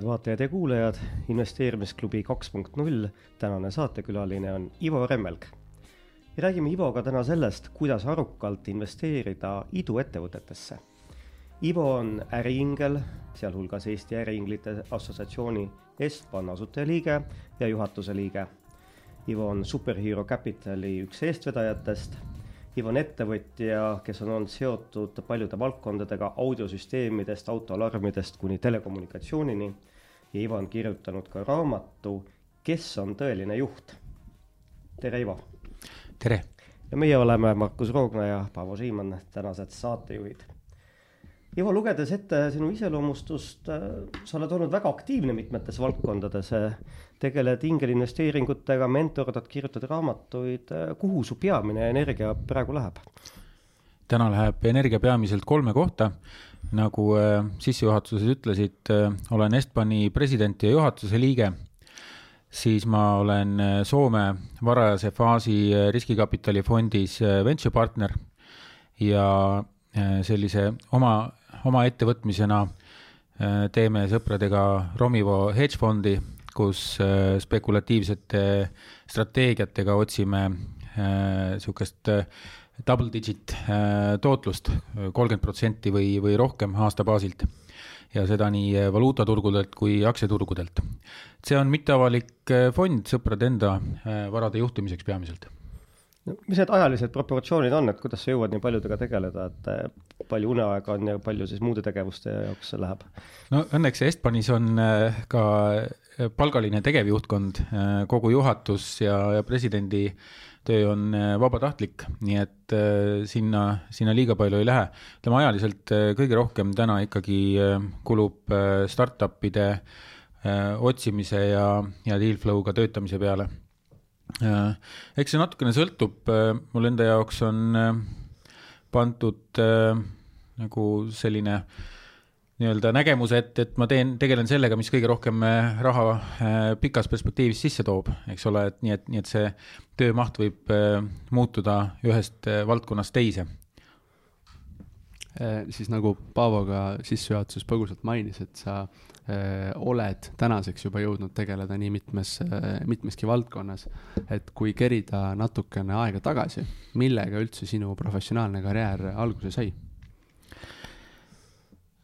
head vaatajad ja kuulajad, investeerimisklubi kaks punkt null, tänane saatekülaline on Ivo Remmelg. ja räägime Ivoga täna sellest, kuidas arukalt investeerida iduettevõtetesse. Ivo on äriingel, sealhulgas Eesti Äriinglite Assotsiatsiooni Estban asutajaliige ja juhatuse liige. Ivo on Superhero Capitali üks eestvedajatest Ivo on ettevõtja, kes on olnud seotud paljude valdkondadega audiosüsteemidest, autoalarmidest kuni telekommunikatsioonini. Ja Ivo on kirjutanud ka raamatu Kes on tõeline juht. tere, Ivo. tere. ja meie oleme Markus Roogna ja Paavo Siimann, tänased saatejuhid Ivo, lugedes ette sinu iseloomustust, äh, sa oled olnud väga aktiivne mitmetes valdkondades, äh, tegeled ingelinvesteeringutega, mentordad, kirjutad raamatuid, äh, kuhu su peamine energia praegu läheb? täna läheb energia peamiselt kolme kohta, nagu sissejuhatuses ütlesid, olen Estbani president ja juhatuse liige, siis ma olen Soome varajase faasi riskikapitali fondis venture partner ja sellise oma oma ettevõtmisena äh, teeme sõpradega Romivo hedge fondi, kus äh, spekulatiivsete strateegiatega otsime niisugust äh, double digit tootlust, kolmkümmend protsenti või, või rohkem aasta baasilt. ja seda nii valuutaturgudelt kui aktsiaturgudelt. see on mitteavalik fond sõprade enda varade juhtimiseks peamiselt no mis need ajalised proportsioonid on, et kuidas sa jõuad nii paljudega tegeleda, et palju uneaega on ja palju siis muude tegevuste jaoks läheb? no õnneks Estbanis on ka palgaline tegevjuhtkond, kogu juhatus ja, ja presidendi töö on vabatahtlik, nii et sinna, sinna liiga palju ei lähe. ütleme ajaliselt kõige rohkem täna ikkagi kulub startup'ide otsimise ja, ja deal flow'ga töötamise peale Äh, eks see natukene sõltub, äh, mul enda jaoks on äh, pandud nagu selline nii-öelda nägemus, et, et ma teen, tegelen sellega, mis kõige rohkem raha pikas perspektiivis sisse toob, eks ole, et nii, et, nii et see töömaht võib muutuda ühest valdkonnast teise siis nagu Paavo ka sissejuhatuses põgusalt mainis, et sa Äh, oled tänaseks juba jõudnud tegeleda nii mitmes, äh, mitmeski valdkonnas. et kui kerida natukene aega tagasi, millega üldse sinu professionaalne karjäär alguse sai?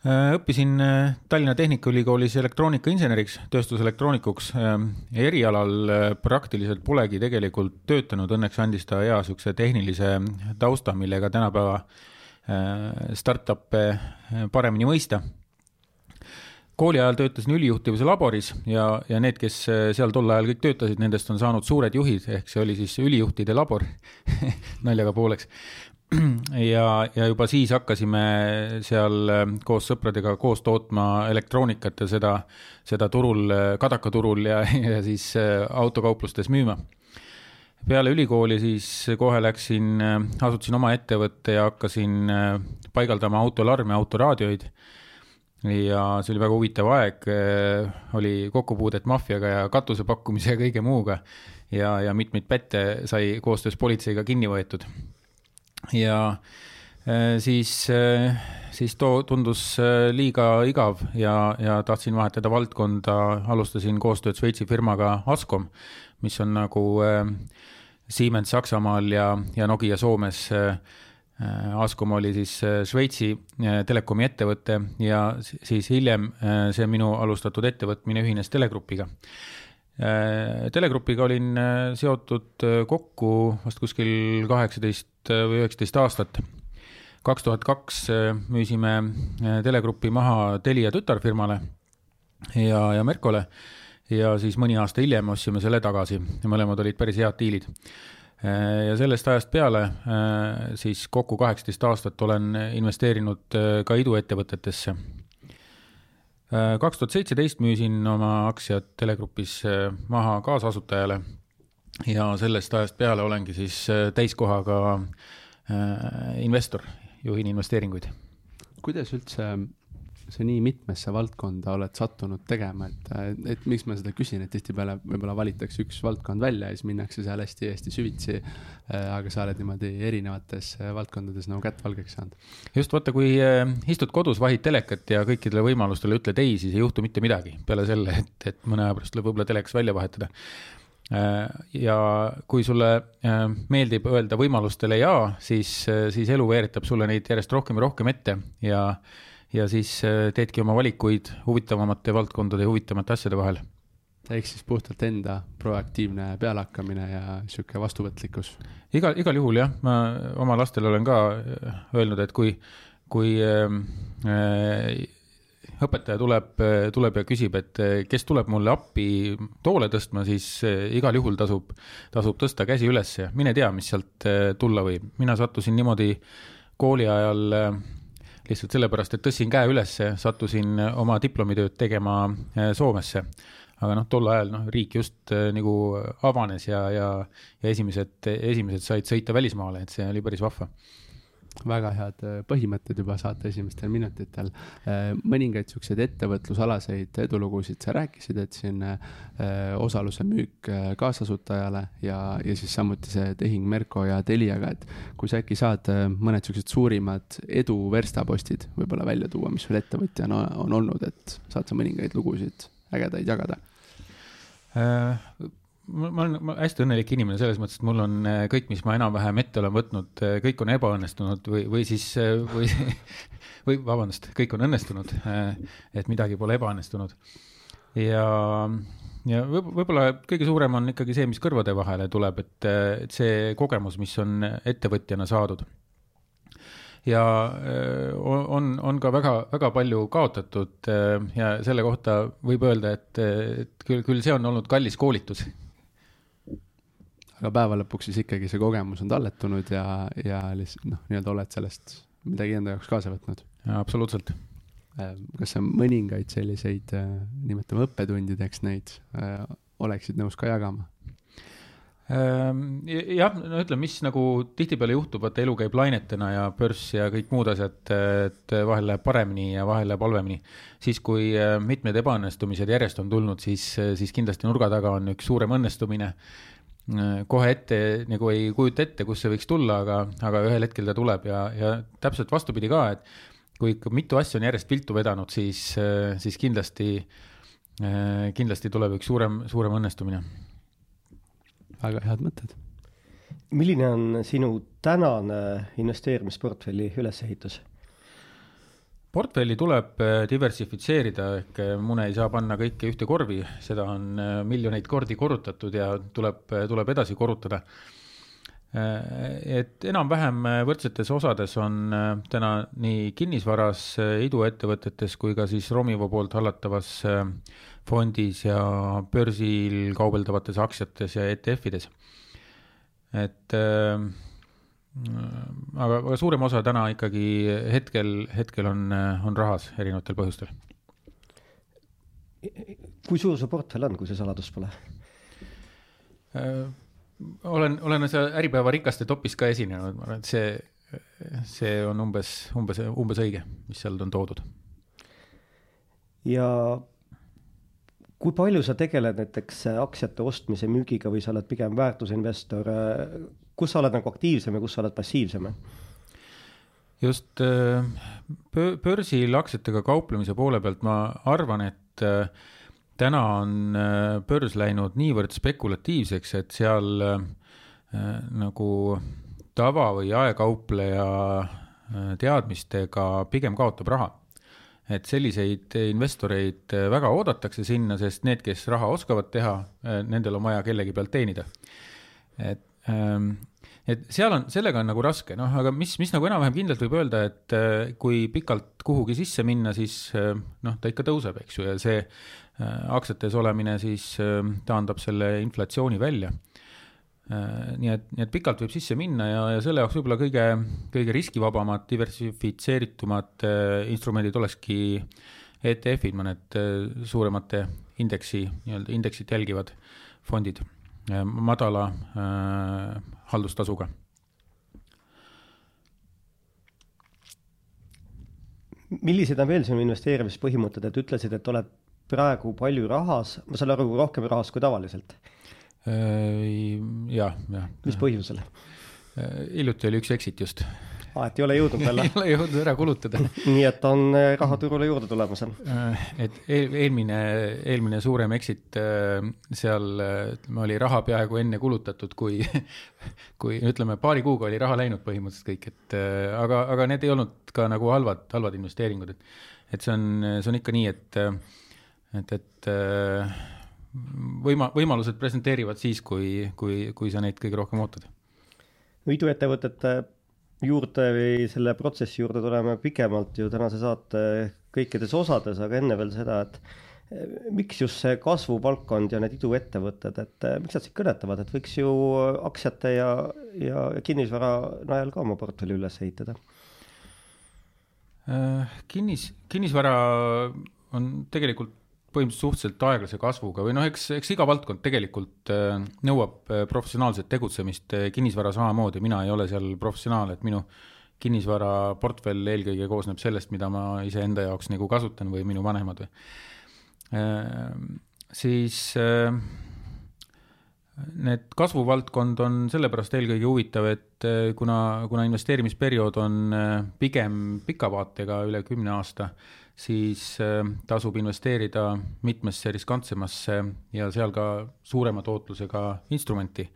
Äh, õppisin Tallinna Tehnikaülikoolis elektroonikainseneriks, tööstuselektroonikuks. erialal praktiliselt polegi tegelikult töötanud, õnneks andis ta hea niisuguse tehnilise tausta, millega tänapäeva startup'e paremini mõista kooli ajal töötasin ülijuhtivuse laboris ja, ja need, kes äh, seal tol ajal kõik töötasid, nendest on saanud suured juhid, ehk see oli siis ülijuhtide labor naljaga pooleks. ja, ja juba siis hakkasime seal äh, koos sõpradega koos tootma elektroonikat ja seda, seda turul, äh, kadakaturul ja, ja siis autokauplustes müüma peale ülikooli siis kohe läksin, asutasin oma ettevõtte ja hakkasin paigaldama autoalarme, autoraadioid ja see oli väga huvitav aeg, äh, oli kokkupuudet maffiaga ja katuse pakkumise ja kõige muuga. ja, ja mitmeid pätte sai koostöös politseiga kinni võetud. Ja äh, siis, äh, siis too tundus liiga igav ja, ja tahtsin vahetada valdkonda, alustasin koostööd Šveitsi firmaga Ascom, mis on nagu Siemens Saksamaal ja, ja Nokia Soomes äh, Äh, Ascom oli siis äh, Šveitsi äh, telekomi ettevõte ja siis hiljem see minu alustatud ettevõtmine ühines Telegrupiga. Telegrupiga olin seotud kokku vast kuskil kaheksateist või üheksateist aastat. kaks tuhat kaks müüsime Telegrupi maha Telia tütarfirmale ja, ja Merkole ja siis mõni aasta hiljem ostsime selle tagasi ja mõlemad olid päris head diilid ja sellest ajast peale äh, siis kokku kaheksateist aastat olen investeerinud äh, ka iduettevõtetesse. Äh, kaks tuhat seitseteist müüsin oma aktsiad Telegrupis maha kaasasutajale ja sellest ajast peale olengi siis täiskohaga investor, juhin investeeringuid. kuidas üldse sa nii mitmesse valdkonda oled sattunud tegema, et, et miks ma seda küsin, et tihtipeale võib-olla valitakse üks valdkond välja ja siis minnakse seal hästi-hästi süvitsi. aga sa oled niimoodi erinevates valdkondades nagu kätt valgeks saanud. just vaata, kui äh, istud kodus, vahid telekat ja kõikidele võimalustele ütled ei, siis ei juhtu mitte midagi peale selle, et, et mõne aja pärast tuleb võib-olla telekas välja vahetada Äh, ja kui sulle äh, meeldib öelda võimalustele jaa, siis, äh, siis elu veeretab sulle neid järjest rohkem ja rohkem ette ja, ja siis teedki oma valikuid huvitavamate valdkondade ja huvitavamate asjade vahel. ehk siis puhtalt enda proaktiivne pealehakkamine ja sihuke vastuvõtlikkus. igal, igal juhul jah, ma oma lastele olen ka öelnud, et kui, kui äh, õpetaja tuleb, tuleb ja küsib, et kes tuleb mulle appi toole tõstma, siis eh, igal juhul tasub, tasub tõsta käsi üles ja mine tea, mis sealt eh, tulla võib. mina sattusin niimoodi kooli ajal eh, lihtsalt sellepärast, et tõstsin käe ülesse, sattusin oma diplomitööd tegema Soomesse. aga noh, tol ajal noh, riik just nagu avanes ja, ja, ja esimesed, esimesed said sõita välismaale, et see oli päris vahva väga head äh, põhimõtted juba saate esimestel minutitel. Äh, mõningaid siukseid ettevõtlusalaseid edulugusid sa rääkisid, et siin äh, osaluse müük kaasasutajale ja, ja siis samuti see tehing Merko ja Teliaga, et kui sa äkki saad mõned siuksed suurimad edu verstapostid võib-olla välja tuua, mis sul ettevõtjana on olnud, et saad sa mõningaid lugusid ägedaid jagada äh,? Ma, ma olen hästi õnnelik inimene selles mõttes, et mul on äh, kõik, mis ma enam-vähem ette olen võtnud, äh, kõik on ebaõnnestunud või, või siis, äh, või, või vabandust, kõik on õnnestunud. et midagi pole ebaõnnestunud. ja, ja võib-olla kõige suurem on ikkagi see, mis kõrvade vahele tuleb, et, et see kogemus, mis on ettevõtjana saadud ja on, on ka väga, väga palju kaotatud ja selle kohta võib öelda, et, et küll, küll see on olnud kallis koolitus aga päeva lõpuks siis ikkagi see kogemus on talletunud ja, ja lihtsalt noh, nii-öelda oled sellest midagi enda jaoks kaasa võtnud. absoluutselt. Äh, kas sa mõningaid selliseid, äh, nimetame õppetundideks neid, äh, oleksid nõus ka jagama? Ähm, jah, no ütleme, mis nagu tihtipeale juhtub, vaata elu käib lainetena ja börs ja kõik muud asjad, et vahel läheb paremini ja vahel läheb halvemini. siis, kui mitmed ebaõnnestumised järjest on tulnud, siis, siis kindlasti nurga taga on üks suurem õnnestumine Äh, kohe ette nagu ei kujuta ette, kust see võiks tulla, aga, aga ühel hetkel ta tuleb ja, ja täpselt vastupidi ka, et kui ikka mitu asja on järjest viltu vedanud, siis, äh, siis kindlasti, äh, kindlasti tuleb üks suurem, suurem õnnestumine. väga head mõtted. milline on sinu tänane investeerimisportfelli ülesehitus? Portfelli tuleb äh, diversifitseerida, ehk äh, mune ei saa panna kõike ühte korvi, seda on äh, miljoneid kordi korrutatud ja tuleb, tuleb edasi korrutada. et enam-vähem võrdsetes osades on täna nii kinnisvaras, iduettevõtetes kui ka siis Romivo poolt hallatavas fondis ja börsil kaubeldavates aktsiates ja ETF-ides. et aga, aga suurem osa täna ikkagi hetkel, hetkel on, on rahas erinevatel põhjustel. kui suur see portfell on, kui see saladus pole? Äh, olen, olen seal Äripäeva rikaste topis ka esinenud, ma arvan, et see, see on umbes, umbes, umbes õige, mis seal on toodud. ja kui palju sa tegeled näiteks aktsiate ostmise, müügiga või sa oled pigem väärtusinvestor, kus sa oled nagu aktiivsem ja kus sa oled passiivsem? just äh, börsil aktsiatega kauplemise poole pealt ma arvan, et äh, täna on äh, börs läinud niivõrd spekulatiivseks, et seal nagu tava või jaekaupleja teadmistega pigem kaotab raha et selliseid investoreid väga oodatakse sinna, sest need, kes raha oskavad teha, nendel on vaja kellegi pealt teenida. et et seal on, sellega on nagu raske, noh, aga mis, mis nagu enam-vähem kindlalt võib öelda, et äh, kui pikalt kuhugi sisse minna, siis äh, noh, ta ikka tõuseb, eks ju, ja see äh, aktsiates olemine siis taandab selle inflatsiooni välja. nii et, nii et pikalt võib sisse minna ja, ja selle jaoks võib-olla kõige, kõige riskivabamad, diversifitseeritumad instrumendid olekski ETF-id, mõned suuremate indeksi, nii-öelda indeksit jälgivad fondid madala äh, haldustasuga. millised on veel sinu investeerimispõhimõtted, et ütlesid, et oled praegu palju rahas, ma saan aru, rohkem rahas kui tavaliselt? jah, jah. mis põhjusel? hiljuti oli üks exit just et ei ole jõudnud veel? ei ole jõudnud ära kulutada nii et on äh, raha turule juurde tulemas? Äh, et eel, eelmine, eelmine suurem exit äh, seal ütleme, oli raha peaaegu enne kulutatud, kui, kui ütleme, paari kuuga oli raha läinud põhimõtteliselt kõik, et aga, aga need ei olnud ka nagu halvad, halvad investeeringud, et et see on, see on ikka nii, et, et, et võima-, võimalused presenteerivad siis, kui, kui, kui sa neid kõige rohkem ootad. iduettevõtete juurde või selle protsessi juurde tuleme pikemalt ju tänase saate kõikides osades, aga enne veel seda, et eh, miks just see kasvuvaldkond ja need iduettevõtted, et eh, miks nad sind kõnetavad, et võiks ju aktsiate ja, ja kinnisvara najal ka oma portfelli üles ehitada? Äh, kinnis, kinnisvara on tegelikult põhimõtteliselt suhteliselt aeglase kasvuga või noh, eks, eks iga valdkond tegelikult äh, nõuab äh, professionaalset tegutsemist, äh, kinnisvara samamoodi, mina ei ole seal professionaal, et minu kinnisvaraportfell eelkõige koosneb sellest, mida ma iseenda jaoks nagu kasutan või minu vanemad või. siis need kasvuvaldkond on sellepärast eelkõige huvitav, et kuna, kuna investeerimisperiood on pigem pika vaatega, üle kümne aasta, siis äh, tasub investeerida mitmesse riskantsemasse ja seal ka suurema tootlusega instrumenti.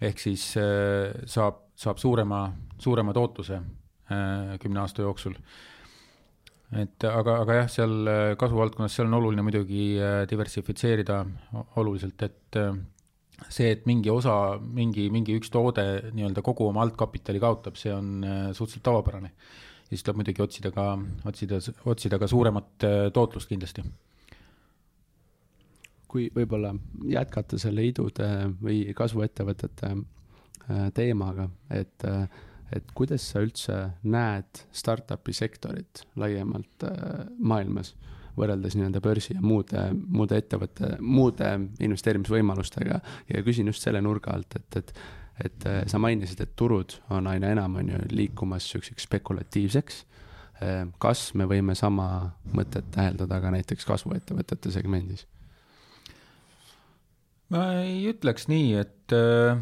ehk siis äh, saab, saab suurema, suurema tootluse äh, kümne aasta jooksul. et aga, aga jah, seal kasvuvaldkonnas, seal on oluline muidugi diversifitseerida oluliselt, et see, et mingi osa, mingi, mingi üks toode nii-öelda kogu oma altkapitali kaotab, see on suhteliselt tavapärane siis tuleb muidugi otsida ka, otsida, otsida ka suuremat äh, tootlust kindlasti. kui võib-olla jätkata selle idude või kasvuettevõtete äh, teemaga, et, äh, et kuidas sa üldse näed startup'i sektorit laiemalt maailmas võrreldes nii-öelda börsi ja muude, muude ettevõtte, muude investeerimisvõimalustega ja küsin just selle nurga alt, et, et et äh, sa mainisid, et turud on aina enam, on ju, liikumas niisuguseks spekulatiivseks. Äh, kas me võime sama mõtet täheldada ka näiteks kasvuettevõtete segmendis? ma ei ütleks nii, et äh,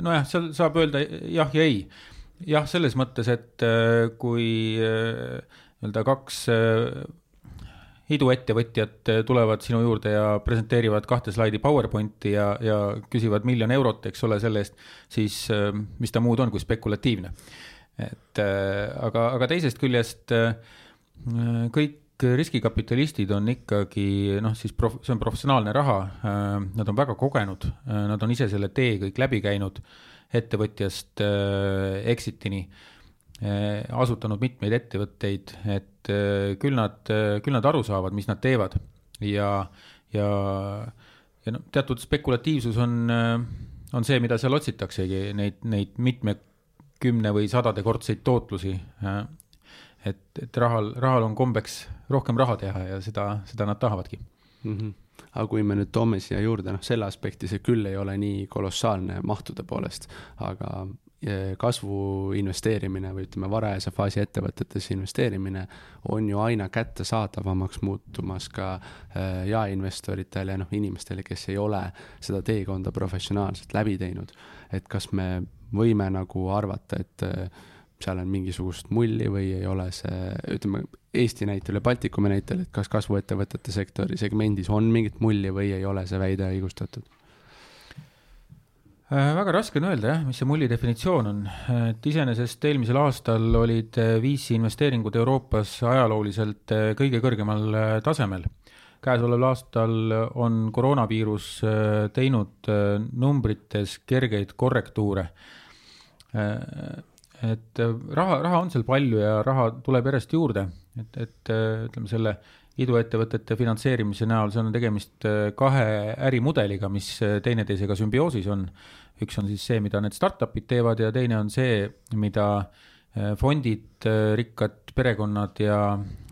nojah, seal saab öelda jah ja ei. jah, selles mõttes, et kui nii-öelda kaks iduettevõtjad eh, tulevad sinu juurde ja presenteerivad kahte slaidi PowerPointi ja, ja küsivad miljon eurot, eks ole, selle eest, siis eh, mis ta muud on kui spekulatiivne. et eh, aga, aga teisest küljest kõik riskikapitalistid on ikkagi noh, siis prof-, see on professionaalne raha, nad on väga kogenud, nad on ise selle tee kõik läbi käinud ettevõtjast exit'ini asutanud mitmeid ettevõtteid, et eh, küll nad, eh, küll nad aru saavad, mis nad teevad ja, ja, ja noh, teatud spekulatiivsus on, on see, mida seal otsitaksegi, neid, neid mitmekümne või sadadekordseid tootlusi. et, et rahal, rahal on kombeks rohkem raha teha ja seda, seda nad tahavadki mm. -hmm aga kui me nüüd toome siia juurde, noh, selle aspekti see küll ei ole nii kolossaalne mahtude poolest, aga kasvu investeerimine või ütleme, varajase faasi ettevõtetesse investeerimine on ju aina kättesaadavamaks muutumas ka äh, jaeinvestoritele, noh, inimestele, kes ei ole seda teekonda professionaalselt läbi teinud. et kas me võime nagu arvata, et äh, seal on mingisugust mulli või ei ole see, ütleme Eesti näitel ja Baltikumi näitel, et kas kasvuettevõtete sektori segmendis on mingit mulli või ei ole see väide õigustatud? Äh, väga raske on öelda jah, mis see mulli definitsioon on, et iseenesest eelmisel aastal olid VC äh, investeeringud Euroopas ajalooliselt äh, kõige kõrgemal tasemel. käesoleval aastal on koroonaviirus teinud numbrites kergeid korrektuure. et raha, raha on seal palju ja raha tuleb järjest juurde, et, et ütleme selle iduettevõtete finantseerimise näol, seal on tegemist kahe ärimudeliga, mis teineteisega sümbioosis on üks on siis see, mida need startup'id teevad ja teine on see, mida äh, fondid, äh, rikkad perekonnad ja,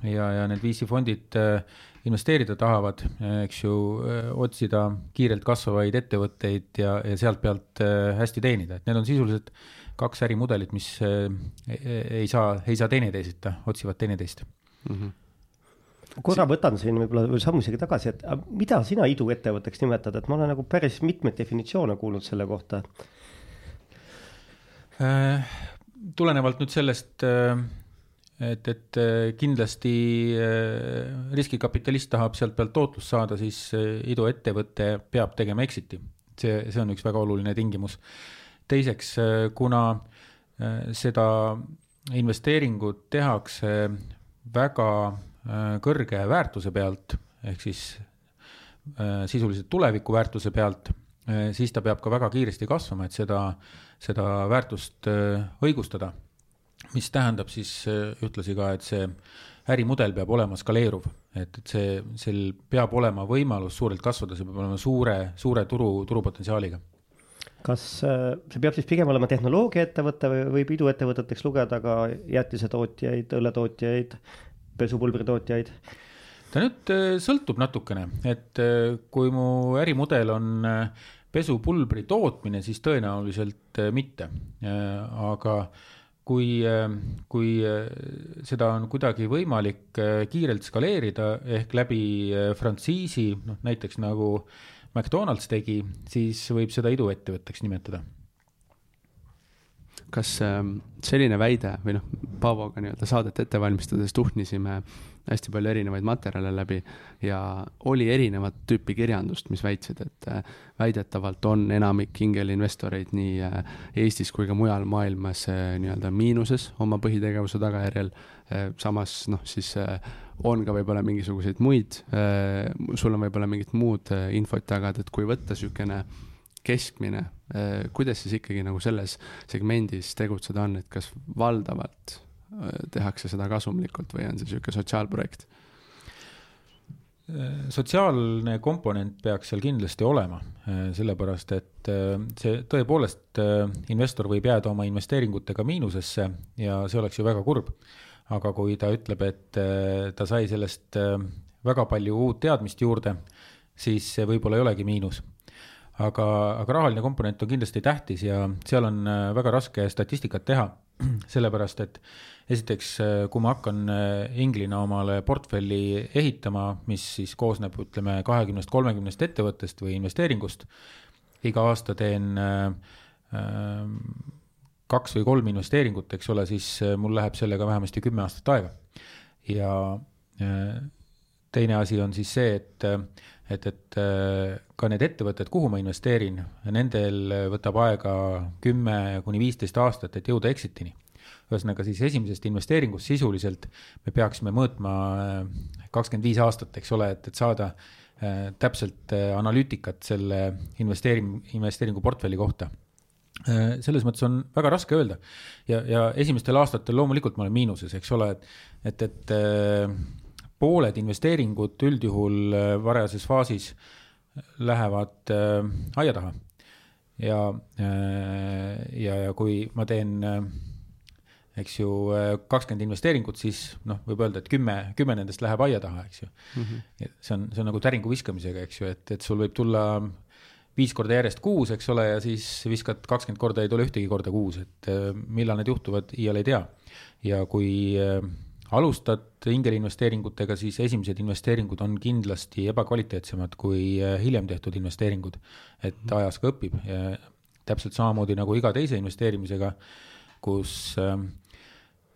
ja, ja need VC fondid äh, investeerida tahavad, eks ju, otsida kiirelt kasvavaid ettevõtteid ja, ja sealt pealt hästi teenida, et need on sisuliselt kaks ärimudelit, mis ei saa, ei saa teineteiseta, otsivad teineteist mm. -hmm korra võtan siin võib-olla sammu isegi tagasi, et mida sina iduettevõtteks nimetad, et ma olen nagu päris mitmeid definitsioone kuulnud selle kohta äh,? tulenevalt nüüd sellest äh, et, et äh, kindlasti äh, riskikapitalist tahab sealt pealt tootlust saada, siis iduettevõte peab tegema exit'i. see, see on üks väga oluline tingimus. teiseks, kuna seda investeeringut tehakse väga kõrge väärtuse pealt, ehk siis sisuliselt tuleviku väärtuse pealt, siis ta peab ka väga kiiresti kasvama, et seda, seda väärtust õigustada mis tähendab siis äh, ühtlasi ka, et see ärimudel peab olema skaleeruv, et, et see, sel peab olema võimalus suurelt kasvada, see peab olema suure, suure turu, turupotentsiaaliga. kas äh, see peab siis pigem olema tehnoloogiaettevõte või võib iduettevõteteks lugeda ka jäätisetootjaid, õlletootjaid, pesupulbritootjaid? ta nüüd äh, sõltub natukene, et kui mu ärimudel on pesupulbri tootmine, siis tõenäoliselt mitte, aga kui, kui seda on kuidagi võimalik äh, kiirelt skaleerida ehk läbi äh, frantsiisi, noh näiteks nagu McDonalds tegi, siis võib seda iduettevõtteks nimetada kas ähm, selline väide või noh, Paavoga nii-öelda saadet ette valmistades tuhnisime hästi palju erinevaid materjale läbi ja oli erinevat tüüpi kirjandust, mis väitsid, et äh, väidetavalt on enamik ingelinvestoreid nii äh, Eestis kui ka mujal maailmas äh, nii-öelda miinuses oma põhitegevuse tagajärjel. samas noh, siis on ka võib-olla mingisuguseid muid, sul on võib-olla mingit muud infot jagada, et kui võtta niisugune keskmine, kuidas siis ikkagi nagu selles segmendis tegutseda on, et kas valdavalt tehakse seda kasumlikult või on see niisugune sotsiaalprojekt? sotsiaalne komponent peaks seal kindlasti olema, sellepärast et äh, see tõepoolest, äh, investor võib jääda oma investeeringutega miinusesse ja see oleks ju väga kurb. aga kui ta ütleb, et äh, ta sai sellest väga palju uut teadmist juurde, siis see võib-olla ei olegi miinus aga, aga rahaline komponent on kindlasti tähtis ja seal on väga raske statistikat teha, sellepärast et esiteks, äh, kui ma hakkan äh, Inglina omale portfelli ehitama, mis siis koosneb, ütleme, kahekümnest, kolmekümnest ettevõttest või investeeringust, iga aasta teen äh, kaks või kolm investeeringut, eks ole, siis mul läheb sellega vähemasti kümme aastat aega. ja teine asi on siis see, et, et, et ka need ettevõtted, kuhu ma investeerin, nendel võtab aega kümme kuni viisteist aastat, et jõuda exit'ini. Ühesõnaga siis esimesest investeeringust sisuliselt me peaksime mõõtma äh, kakskümmend viis aastat, eks ole, et, et saada äh, täpselt äh, analüütikat selle investeering, investeeringuportfelli kohta. Selles mõttes on väga raske öelda. Ja, ja esimestel aastatel loomulikult ma olen miinuses, eks ole, et, et, et pooled investeeringud üldjuhul varajases faasis lähevad aia taha. ja, ja, ja kui ma teen eks ju, kakskümmend investeeringut, siis noh, võib öelda, et kümme, kümme nendest läheb aia taha, eks ju mm. -hmm. see on, see on nagu täringu viskamisega, eks ju, et, et sul võib tulla viis korda järjest kuus, eks ole, ja siis viskad kakskümmend korda, ei tule ühtegi korda kuus, et äh, millal need juhtuvad, iial ei tea. ja kui äh, alustad ingelinvesteeringutega, siis esimesed investeeringud on kindlasti ebakvaliteetsemad kui äh, hiljem tehtud investeeringud. et mhm. ajas ka õpib ja täpselt samamoodi nagu iga teise investeerimisega, kus äh,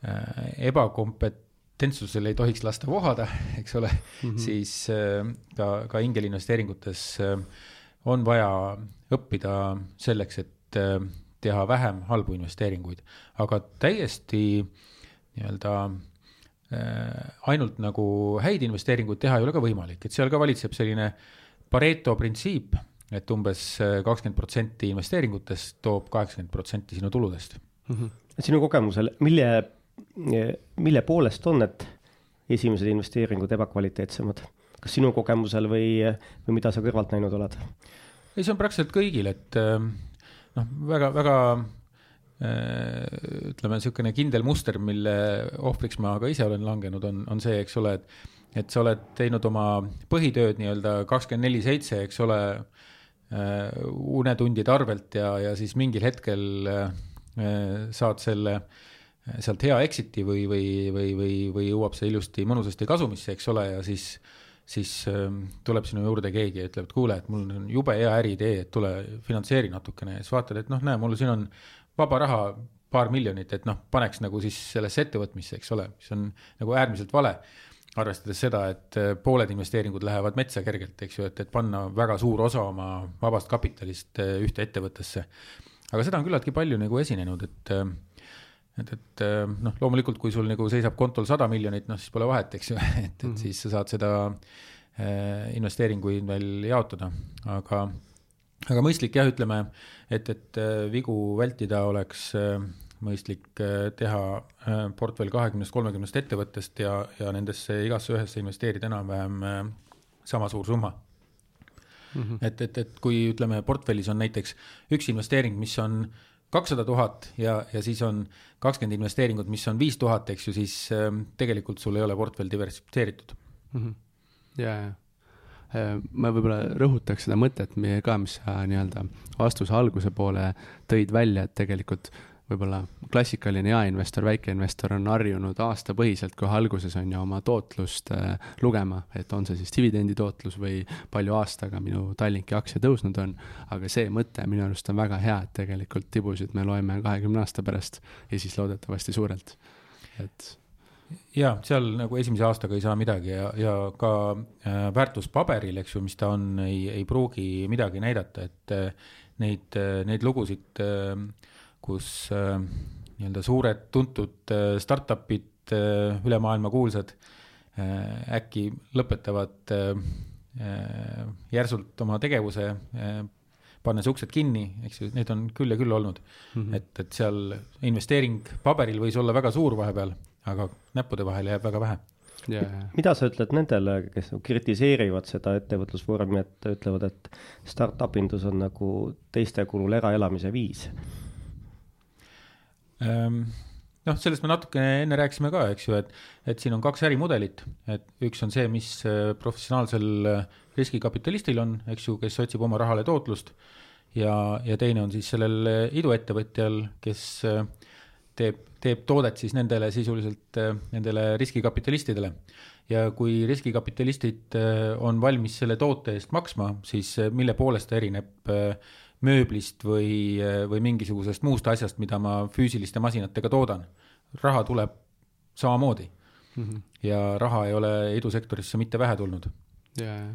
Äh, ebakompetentsusel ei tohiks lasta vohada, eks ole mm, -hmm. siis äh, ka, ka ingelinvesteeringutes äh, on vaja õppida selleks, et teha vähem halbu investeeringuid, aga täiesti nii-öelda ainult nagu häid investeeringuid teha ei ole ka võimalik, et seal ka valitseb selline Pareto printsiip, et umbes kakskümmend protsenti investeeringutest toob kaheksakümmend protsenti sinu tuludest mm. -hmm. sinu kogemusel, mille mille poolest on need esimesed investeeringud ebakvaliteetsemad? kas sinu kogemusel või, või mida sa kõrvalt näinud oled? ei, see on praktiliselt kõigil, et äh, noh, väga, väga ütleme, niisugune kindel muster, mille ohvriks ma ka ise olen langenud, on, on see, eks ole, et et sa oled teinud oma põhitööd nii-öelda kakskümmend neli seitse, eks ole, unetundide arvelt ja, ja siis mingil hetkel saad selle sealt hea exit'i või, või, või, või, või jõuab see ilusti mõnusasti kasumisse, eks ole, ja siis siis ähm, tuleb sinu juurde keegi ja ütleb, et kuule, et mul on jube hea äriidee, et tule finantseeri natukene ja siis vaatad, et noh, näe, mul siin on vaba raha paar miljonit, et noh, paneks nagu siis sellesse ettevõtmisse, eks ole, mis on nagu äärmiselt vale. arvestades seda, et äh, pooled investeeringud lähevad metsa kergelt, eks ju, et, et panna väga suur osa oma vabast kapitalist äh, ühte ettevõttesse. aga seda on küllaltki palju nagu esinenud, et äh, et, et noh, loomulikult, kui sul nagu seisab kontol sada miljonit, noh siis pole vahet, eks ju, et, et mm -hmm. siis sa saad seda investeeringuid veel jaotada, aga, aga mõistlik jah, ütleme, et, et äh, vigu vältida oleks äh, mõistlik äh, teha portfell kahekümnest, kolmekümnest ettevõttest ja, ja nendesse igasse ühesse investeerida enam-vähem äh, sama suur summa mm. -hmm. et, et, et kui ütleme, portfellis on näiteks üks investeering, mis on kakssada tuhat ja, ja siis on kakskümmend investeeringut, mis on viis tuhat, eks ju, siis äh, tegelikult sul ei ole portfell diversifitseeritud mm. -hmm. ja, ja ma võib-olla rõhutaks seda mõtet ka, mis sa nii-öelda vastuse alguse poole tõid välja, et tegelikult võib-olla klassikaline jaeinvestor, väikeinvestor on harjunud aastapõhiselt kohe alguses on ju oma tootlust äh, lugema, et on see siis dividendi tootlus või palju aastaga minu Tallinki aktsia tõusnud on. aga see mõte minu arust on väga hea, et tegelikult tibusid me loeme kahekümne aasta pärast ja siis loodetavasti suurelt, et ja seal nagu esimese aastaga ei saa midagi ja, ja ka äh, väärtuspaberil, eks ju, mis ta on, ei, ei pruugi midagi näidata, et äh, neid äh,, neid lugusid äh, kus äh, nii-öelda suured tuntud äh, startup'id äh,, üle maailma kuulsad äh,, äkki lõpetavad äh, äh, järsult oma tegevuse äh,, pannes uksed kinni, eks ju, neid on küll ja küll olnud mm. -hmm. et, et seal investeering paberil võis olla väga suur vahepeal, aga näppude vahele jääb väga vähe yeah.. mida sa ütled nendele, kes kritiseerivad seda ettevõtlusvormi, et ütlevad, et startup indus on nagu teiste kulul eraelamise viis? Ehm, noh, sellest me natukene enne rääkisime ka, eks ju, et, et siin on kaks ärimudelit, et üks on see, mis äh, professionaalsel äh, riskikapitalistil on, eks ju, kes otsib oma rahale tootlust. ja, ja teine on siis sellel äh, iduettevõtjal, kes teeb, teeb toodet siis nendele sisuliselt, nendele riskikapitalistidele. ja kui riskikapitalistid on valmis selle toote eest maksma, siis mille poolest ta erineb mööblist või, või mingisugusest muust asjast, mida ma füüsiliste masinatega toodan. raha tuleb samamoodi mm. -hmm. ja raha ei ole idusektorisse mitte vähe tulnud yeah..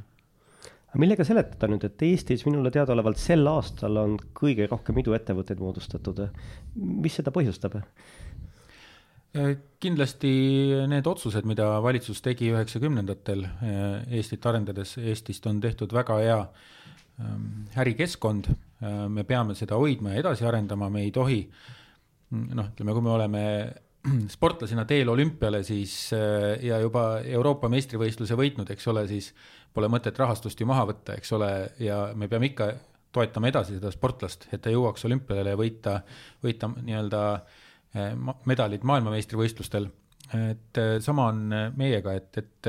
Millega seletada nüüd, et Eestis minule teadaolevalt sel aastal on kõige rohkem iduettevõtteid moodustatud. mis seda põhjustab? kindlasti need otsused, mida valitsus tegi üheksakümnendatel Eestit arendades, Eestist on tehtud väga hea ärikeskkond Äh, me peame seda hoidma ja edasi arendama, me ei tohi noh, ütleme, kui me oleme sportlasena teel olümpiale, siis äh, ja juba Euroopa meistrivõistluse võitnud, eks ole, siis pole mõtet rahastust ju maha võtta, eks ole, ja me peame ikka toetama edasi seda sportlast, et ta jõuaks olümpiale ja võita, võita nii-öelda äh, medalid maailmameistrivõistlustel. et sama on meiega, et, et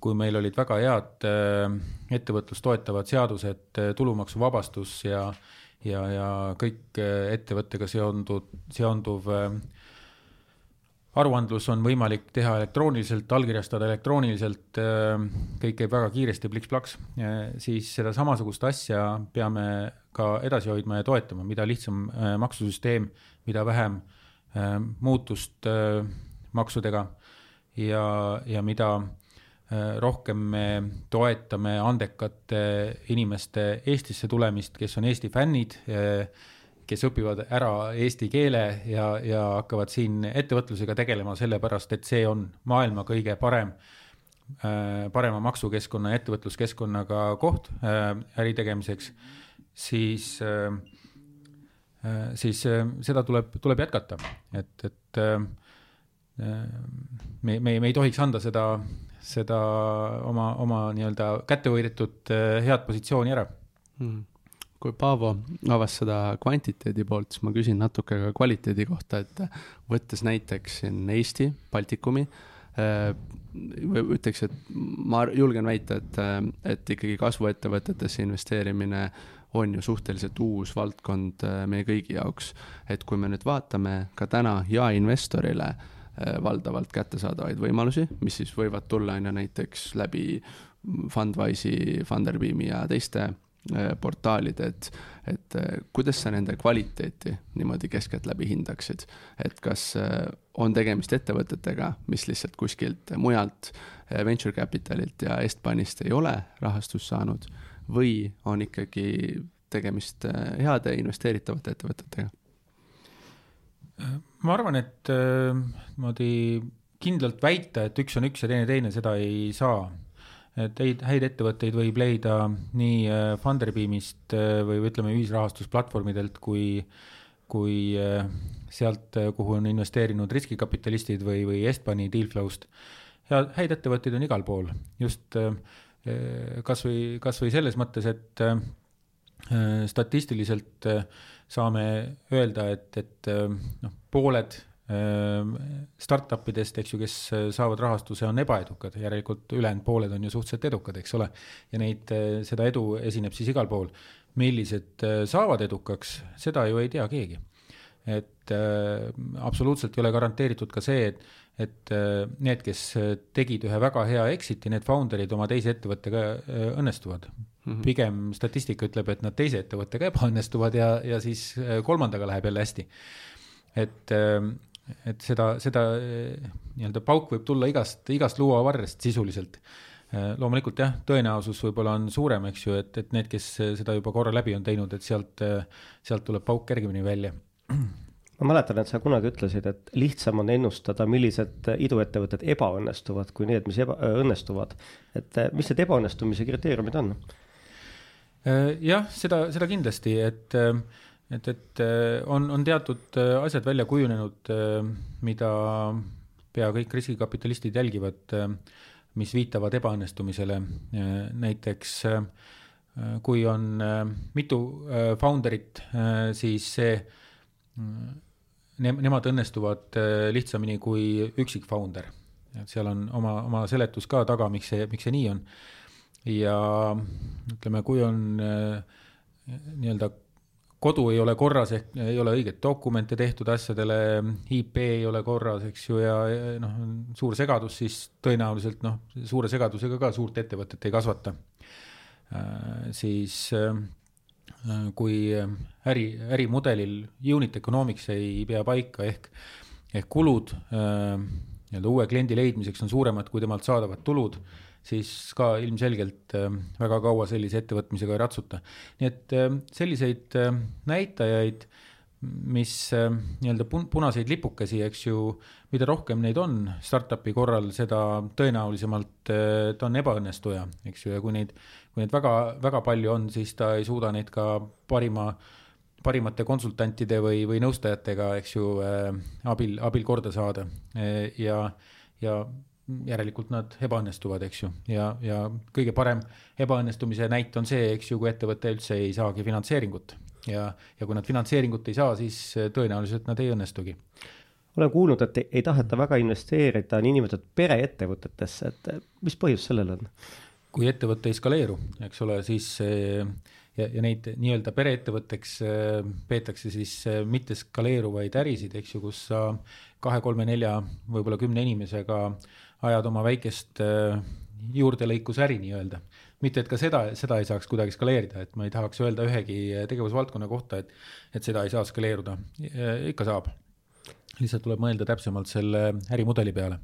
kui meil olid väga head äh, ettevõtlust toetavad seadused, äh, tulumaksuvabastus ja, ja, ja kõik äh, ettevõttega seonduv, seonduv aruandlus on võimalik teha elektrooniliselt, allkirjastada elektrooniliselt, kõik käib väga kiiresti, pliks-plaks, siis seda samasugust asja peame ka edasi hoidma ja toetama, mida lihtsam maksusüsteem, mida vähem muutust maksudega ja, ja mida Äh, rohkem me toetame andekate inimeste Eestisse tulemist, kes on Eesti fännid, äh, kes õpivad ära eesti keele ja, ja hakkavad siin ettevõtlusega tegelema, sellepärast et see on maailma kõige parem, äh, parema maksukeskkonna ja ettevõtluskeskkonnaga koht äri tegemiseks, siis, siis seda tuleb, tuleb jätkata, et, et me, me, me ei tohiks anda seda seda oma, oma nii-öelda kätte võidetud head positsiooni ära. Mm.. Kui Paavo avas seda kvantiteedi poolt, siis ma küsin natuke ka kvaliteedi kohta, et võttes näiteks siin Eesti, Baltikumi äh,, ütleks, et ma julgen väita, et, et ikkagi kasvuettevõtetesse investeerimine on ju suhteliselt uus valdkond äh, meie kõigi jaoks. et kui me nüüd vaatame ka täna jaeinvestorile äh, valdavalt kättesaadavaid võimalusi, mis siis võivad tulla, on ju, näiteks läbi Fundwise'i, Funderbeami ja teiste äh, portaalide, et, et kuidas sa nende kvaliteeti niimoodi keskeltläbi hindaksid, et kas on tegemist ettevõtetega, mis lihtsalt kuskilt mujalt venture capital'ilt ja Estbanist ei ole rahastust saanud või on ikkagi tegemist äh, heade investeeritavate ettevõtetega? ma arvan, et äh, niimoodi kindlalt väita, et üks on üks ja teine teine, seda ei saa. Et häid, häid ettevõtteid võib leida nii äh, Funderbeamist või ütleme, ühisrahastusplatvormidelt kui, kui sealt, kuhu on investeerinud riskikapitalistid või, või Estbani Dealflow'st. ja häid ettevõtteid on igal pool, just äh, kasvõi, kasvõi selles mõttes, et äh, statistiliselt äh, saame öelda, et, et äh, noh, pooled startup idest, eks ju, kes saavad rahastuse, on ebaedukad, järelikult ülejäänud pooled on ju suhteliselt edukad, eks ole. ja neid, seda edu esineb siis igal pool. millised saavad edukaks, seda ju ei tea keegi. et äh, absoluutselt ei ole garanteeritud ka see, et et äh, need, kes äh, tegid ühe väga hea exit'i, need founder'id oma teise ettevõttega äh, õnnestuvad mm. -hmm. pigem statistika ütleb, et nad teise ettevõttega ebaõnnestuvad ja, ja siis kolmandaga läheb jälle hästi. et, et seda, seda nii-öelda pauk võib tulla igast, igast luuavarrest sisuliselt. loomulikult jah, tõenäosus võib-olla on suurem, eks ju, et, et need, kes seda juba korra läbi on teinud, et sealt, sealt tuleb pauk kergemini välja ma mäletan, et sa kunagi ütlesid, et lihtsam on ennustada, millised iduettevõtted ebaõnnestuvad, kui need, mis eba, õnnestuvad. et eh, mis need ebaõnnestumise kriteeriumid on? Äh, jah, seda, seda kindlasti, et, äh, et, et äh, on, on teatud asjad välja kujunenud, mida pea kõik riskikapitalistid jälgivad, mis viitavad ebaõnnestumisele. näiteks kui on mitu founder'it, siis see ne-, nemad õnnestuvad äh, lihtsamini kui üksik founder. et seal on oma, oma seletus ka taga, miks see, miks see nii on. ja ütleme, kui on äh, nii-öelda kodu ei ole korras ehk ei ole õiget dokumente tehtud asjadele, IP ei ole korras, eks ju, ja noh, suur segadus, siis tõenäoliselt noh, suure segadusega ka suurt ettevõtet ei kasvata. Äh, siis Äh, kui äri, ärimudelil unit economics ei pea paika ehk, ehk kulud äh, nii-öelda uue kliendi leidmiseks on suuremad kui temalt saadavad tulud, siis ka ilmselgelt väga kaua sellise ettevõtmisega ei ratsuta. nii et selliseid näitajaid, mis nii-öelda punaseid lipukesi, eks ju, mida rohkem neid on startup'i korral, seda tõenäolisemalt ta on ebaõnnestuja, eks ju, ja kui neid kui neid väga, väga palju on, siis ta ei suuda neid ka parima, parimate konsultantide või, või nõustajatega, eks ju äh,, abil, abil korda saada e, ja, ja järelikult nad ebaõnnestuvad, eks ju, ja, ja kõige parem ebaõnnestumise näit on see, eks ju, kui ettevõte üldse ei saagi finantseeringut. ja, ja kui nad finantseeringut ei saa, siis tõenäoliselt nad ei õnnestugi olen kuulnud, et ei, ei taheta väga investeerida niinimetatud pereettevõtetesse, et mis põhjus sellel on? kui ettevõte ei skaleeru, eks ole, siis ja, ja neid nii-öelda pereettevõtteks äh, peetakse siis äh, mitte skaleeruvaid ärisid, eks ju, kus sa kahe-kolme-nelja, võib-olla kümne inimesega ajad oma väikest äh, juurdelõikusäri nii-öelda. mitte, et ka seda, seda ei saaks kuidagi skaleerida, et ma ei tahaks öelda ühegi tegevusvaldkonna kohta, et, et seda ei saa skaleeruda, ikka saab. lihtsalt tuleb mõelda täpsemalt selle ärimudeli peale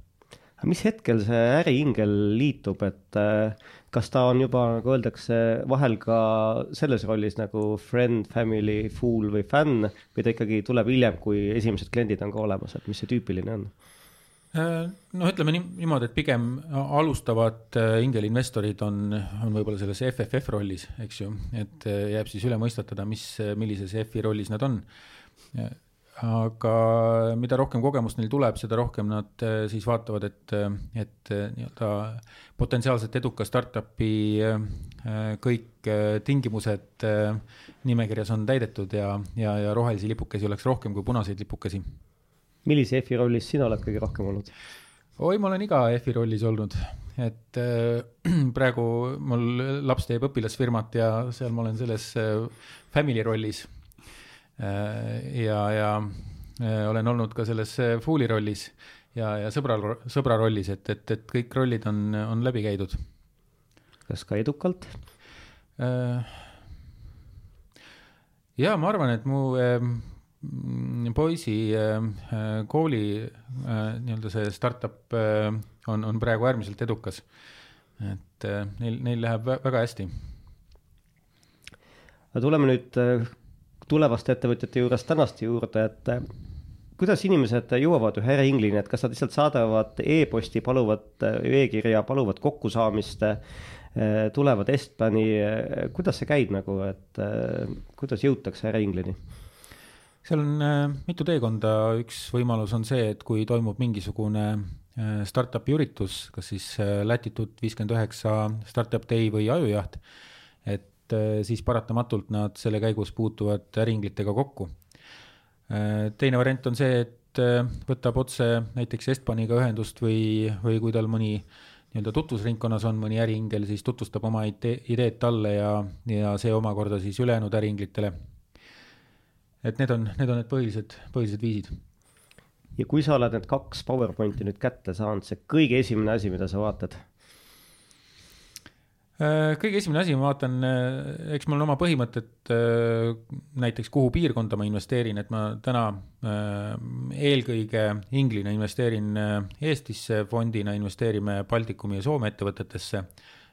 mis hetkel see äriingel liitub, et äh, kas ta on juba, nagu öeldakse, vahel ka selles rollis nagu friend, family, fool või fänn või ta ikkagi tuleb hiljem, kui esimesed kliendid on ka olemas, et mis see tüüpiline on? Äh, noh, ütleme niimoodi, et pigem alustavad äh, ingelinvestorid on, on võib-olla selles FFF rollis, eks ju, et jääb siis üle mõistatada, mis, millises F-i rollis nad on aga mida rohkem kogemust neil tuleb, seda rohkem nad siis vaatavad, et, et nii-öelda potentsiaalselt eduka startup'i kõik tingimused nimekirjas on täidetud ja, ja, ja rohelisi lipukesi oleks rohkem kui punaseid lipukesi. Millise F-i rollis sina oled kõige rohkem olnud? oi, ma olen iga F-i rollis olnud, et äh, praegu mul laps teeb õpilasfirmat ja seal ma olen selles äh, family rollis äh,. ja, ja äh, olen olnud ka selles äh, fool'i rollis ja, ja sõbra, sõbra rollis, et, et, et kõik rollid on, on läbi käidud. kas ka edukalt äh,? ja ma arvan, et mu äh, poisi äh, äh, kooli äh, nii-öelda see startup on, on praegu äärmiselt edukas. et neil, neil läheb väga hästi. tuleme nüüd tulevaste ettevõtjate juurest tänaste juurde, et kuidas inimesed jõuavad ühe äriinglini, et kas nad lihtsalt saadavad e-posti, paluvad e-kirja, paluvad kokkusaamist, tulevad Estbani, kuidas see käib nagu, et kuidas jõutakse äriinglini? Seal on äh, mitu teekonda, üks võimalus on see, et kui toimub mingisugune äh, startup'i üritus, kas siis äh, Latitude viiskümmend üheksa, Startup Day või Ajujaht, et siis paratamatult nad selle käigus puutuvad äriinglitega kokku. teine variant on see, et võtab otse näiteks Estbaniga ühendust või, või kui tal mõni nii-öelda tutvusringkonnas on mõni äriingel, siis tutvustab oma idee, ideed talle ja, ja see omakorda siis ülejäänud äriinglitele et need on, need on need põhilised, põhilised viisid. ja kui sa oled need kaks PowerPointi nüüd kätte saanud, see kõige esimene asi, mida sa vaatad? Äh, kõige esimene asi, ma vaatan, äh, eks mul on oma põhimõtted äh, näiteks, kuhu piirkonda ma investeerin, et ma täna eelkõige Inglina investeerin Eestisse, fondina investeerime Baltikumi ja Soome ettevõtetesse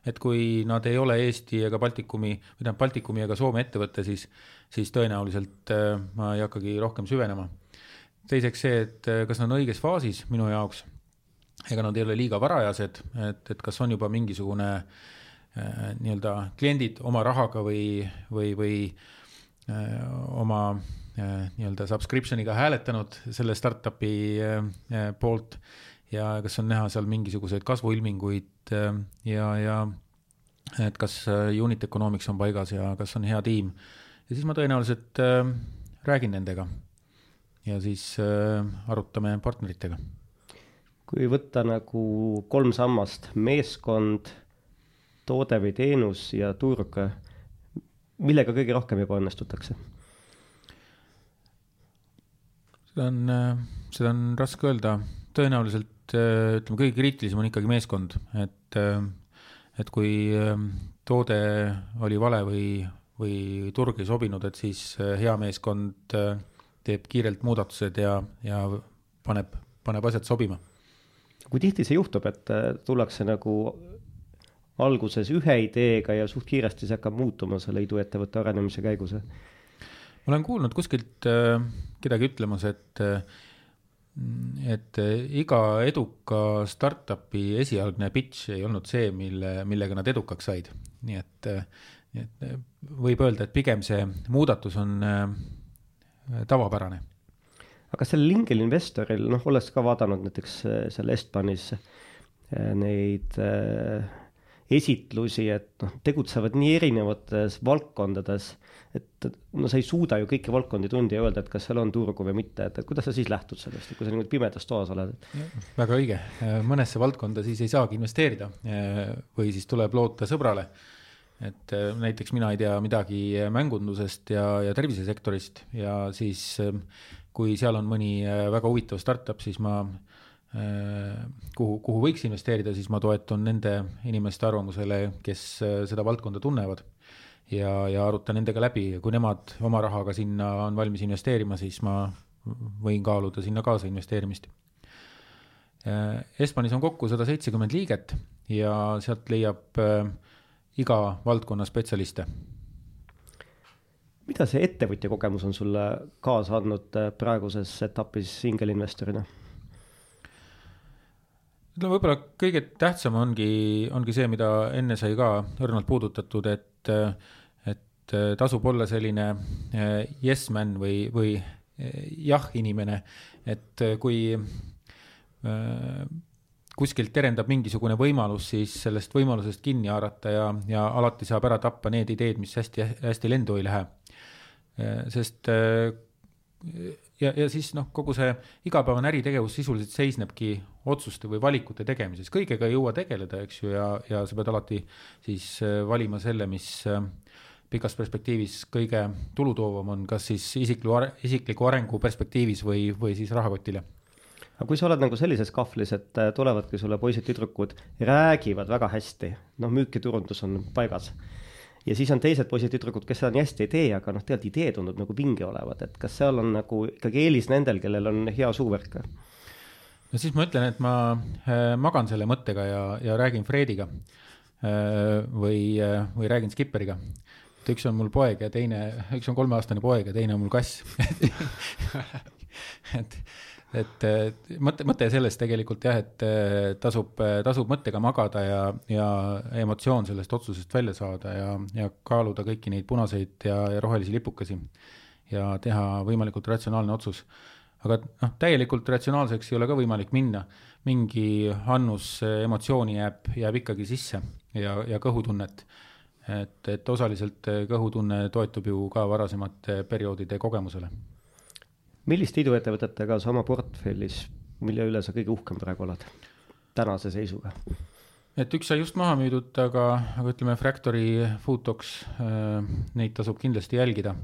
et kui nad ei ole Eesti ega Baltikumi, või tähendab Baltikumi ega Soome ettevõte, siis, siis tõenäoliselt äh, ma ei hakkagi rohkem süvenema. teiseks see, et äh, kas nad on õiges faasis minu jaoks, ega nad ei ole liiga varajased, et, et kas on juba mingisugune äh, nii-öelda kliendid oma rahaga või, või, või oma nii-öelda subscription'iga hääletanud selle startup'i poolt ja kas on näha seal mingisuguseid kasvuilminguid ja, ja et kas unit economics on paigas ja kas on hea tiim. Ja siis ma tõenäoliselt äh, räägin nendega ja siis äh, arutame partneritega. kui võtta nagu kolm sammast, meeskond, toode või teenus ja turg, millega kõige rohkem ebaõnnestutakse? seda on, äh, seda on raske öelda, tõenäoliselt äh, ütleme, kõige kriitilisem on ikkagi meeskond, et, äh, et kui toode oli vale või, või turg ei sobinud, et siis hea meeskond teeb kiirelt muudatused ja, ja paneb, paneb asjad sobima. kui tihti see juhtub, et tullakse nagu alguses ühe ideega ja suht kiiresti see hakkab muutuma selle iduettevõtte arenemise käigus? ma olen kuulnud kuskilt kedagi ütlemas, et et eh, iga eduka startup'i esialgne pitch ei olnud see, mille, millega nad edukaks said. nii et, nii et eh, võib öelda, et pigem see muudatus on tavapärane. aga sellel Ingel investoril, noh, olles ka vaadanud näiteks seal Estbanis neid esitlusi, et noh, tegutsevad nii erinevates valdkondades, et no sa ei suuda ju kõiki valdkondi tunda ja öelda, et kas seal on turgu või mitte, et kuidas sa siis lähtud sellest, kui sa niimoodi pimedas toas oled? väga õige, mõnesse valdkonda siis ei saagi investeerida või siis tuleb loota sõbrale. Et näiteks mina ei tea midagi mängundusest ja, ja tervisesektorist ja siis kui seal on mõni väga huvitav startup, siis ma Äh, kuhu, kuhu võiks investeerida, siis ma toetun nende inimeste arvamusele, kes äh, seda valdkonda tunnevad. ja, ja arutan nendega läbi ja kui nemad oma rahaga sinna on valmis investeerima, siis ma võin kaaluda sinna kaasa investeerimist. Äh, Espanis on kokku sada seitsekümmend liiget ja sealt leiab iga valdkonna spetsialiste mida see ettevõtja kogemus on sulle kaasa andnud praeguses etapis singelinvestorina? ütleme, võib-olla kõige tähtsam ongi, ongi see, mida enne sai ka õrnalt puudutatud, et, et tasub olla selline eh, yes man või, või jah-inimene, et kui kuskilt terendab mingisugune võimalus, siis sellest võimalusest kinni haarata ja, ja alati saab ära tappa need ideed, mis hästi, hästi lendu ei lähe. sest ja, ja siis noh, kogu see igapäevane äritegevus sisuliselt seisnebki otsuste või valikute tegemises, kõigega ei jõua tegeleda, eks ju, ja, ja sa pead alati siis valima selle, mis pikas perspektiivis kõige tulutoovam on, kas siis isikliku, isikliku arengu perspektiivis või, või siis rahakotile aga kui sa oled nagu sellises kahvlis, et äh, tulevadki sulle poisid-tüdrukud, räägivad väga hästi, noh, müük ja turundus on paigas. ja siis on teised poisid-tüdrukud, kes seda nii hästi ei tee, aga noh, tegelikult idee tundub nagu vinge olevat, et kas seal on nagu ikkagi eelis nendel, kellel on hea suuvärk? no siis ma ütlen, et ma äh, magan selle mõttega ja, ja räägin Frediga äh, või, või räägin Skipperiga et üks on mul poeg ja teine, üks on kolmeaastane poeg ja teine on mul kass et et mõte, mõte sellest tegelikult jah, et tasub, tasub mõttega magada ja, ja emotsioon sellest otsusest välja saada ja, ja kaaluda kõiki neid punaseid ja, ja rohelisi lipukesi ja teha võimalikult ratsionaalne otsus. aga noh, täielikult ratsionaalseks ei ole ka võimalik minna, mingi annus emotsiooni jääb, jääb ikkagi sisse ja, ja kõhutunnet. Et, et osaliselt kõhutunne toetub ju ka varasemate perioodide kogemusele milliste iduettevõtetega sa oma portfellis, mille üle sa kõige uhkem praegu oled, tänase seisuga? et üks sai just maha müüdud, aga, aga ütleme, Fractory, Foodtox äh,, neid tasub kindlasti jälgida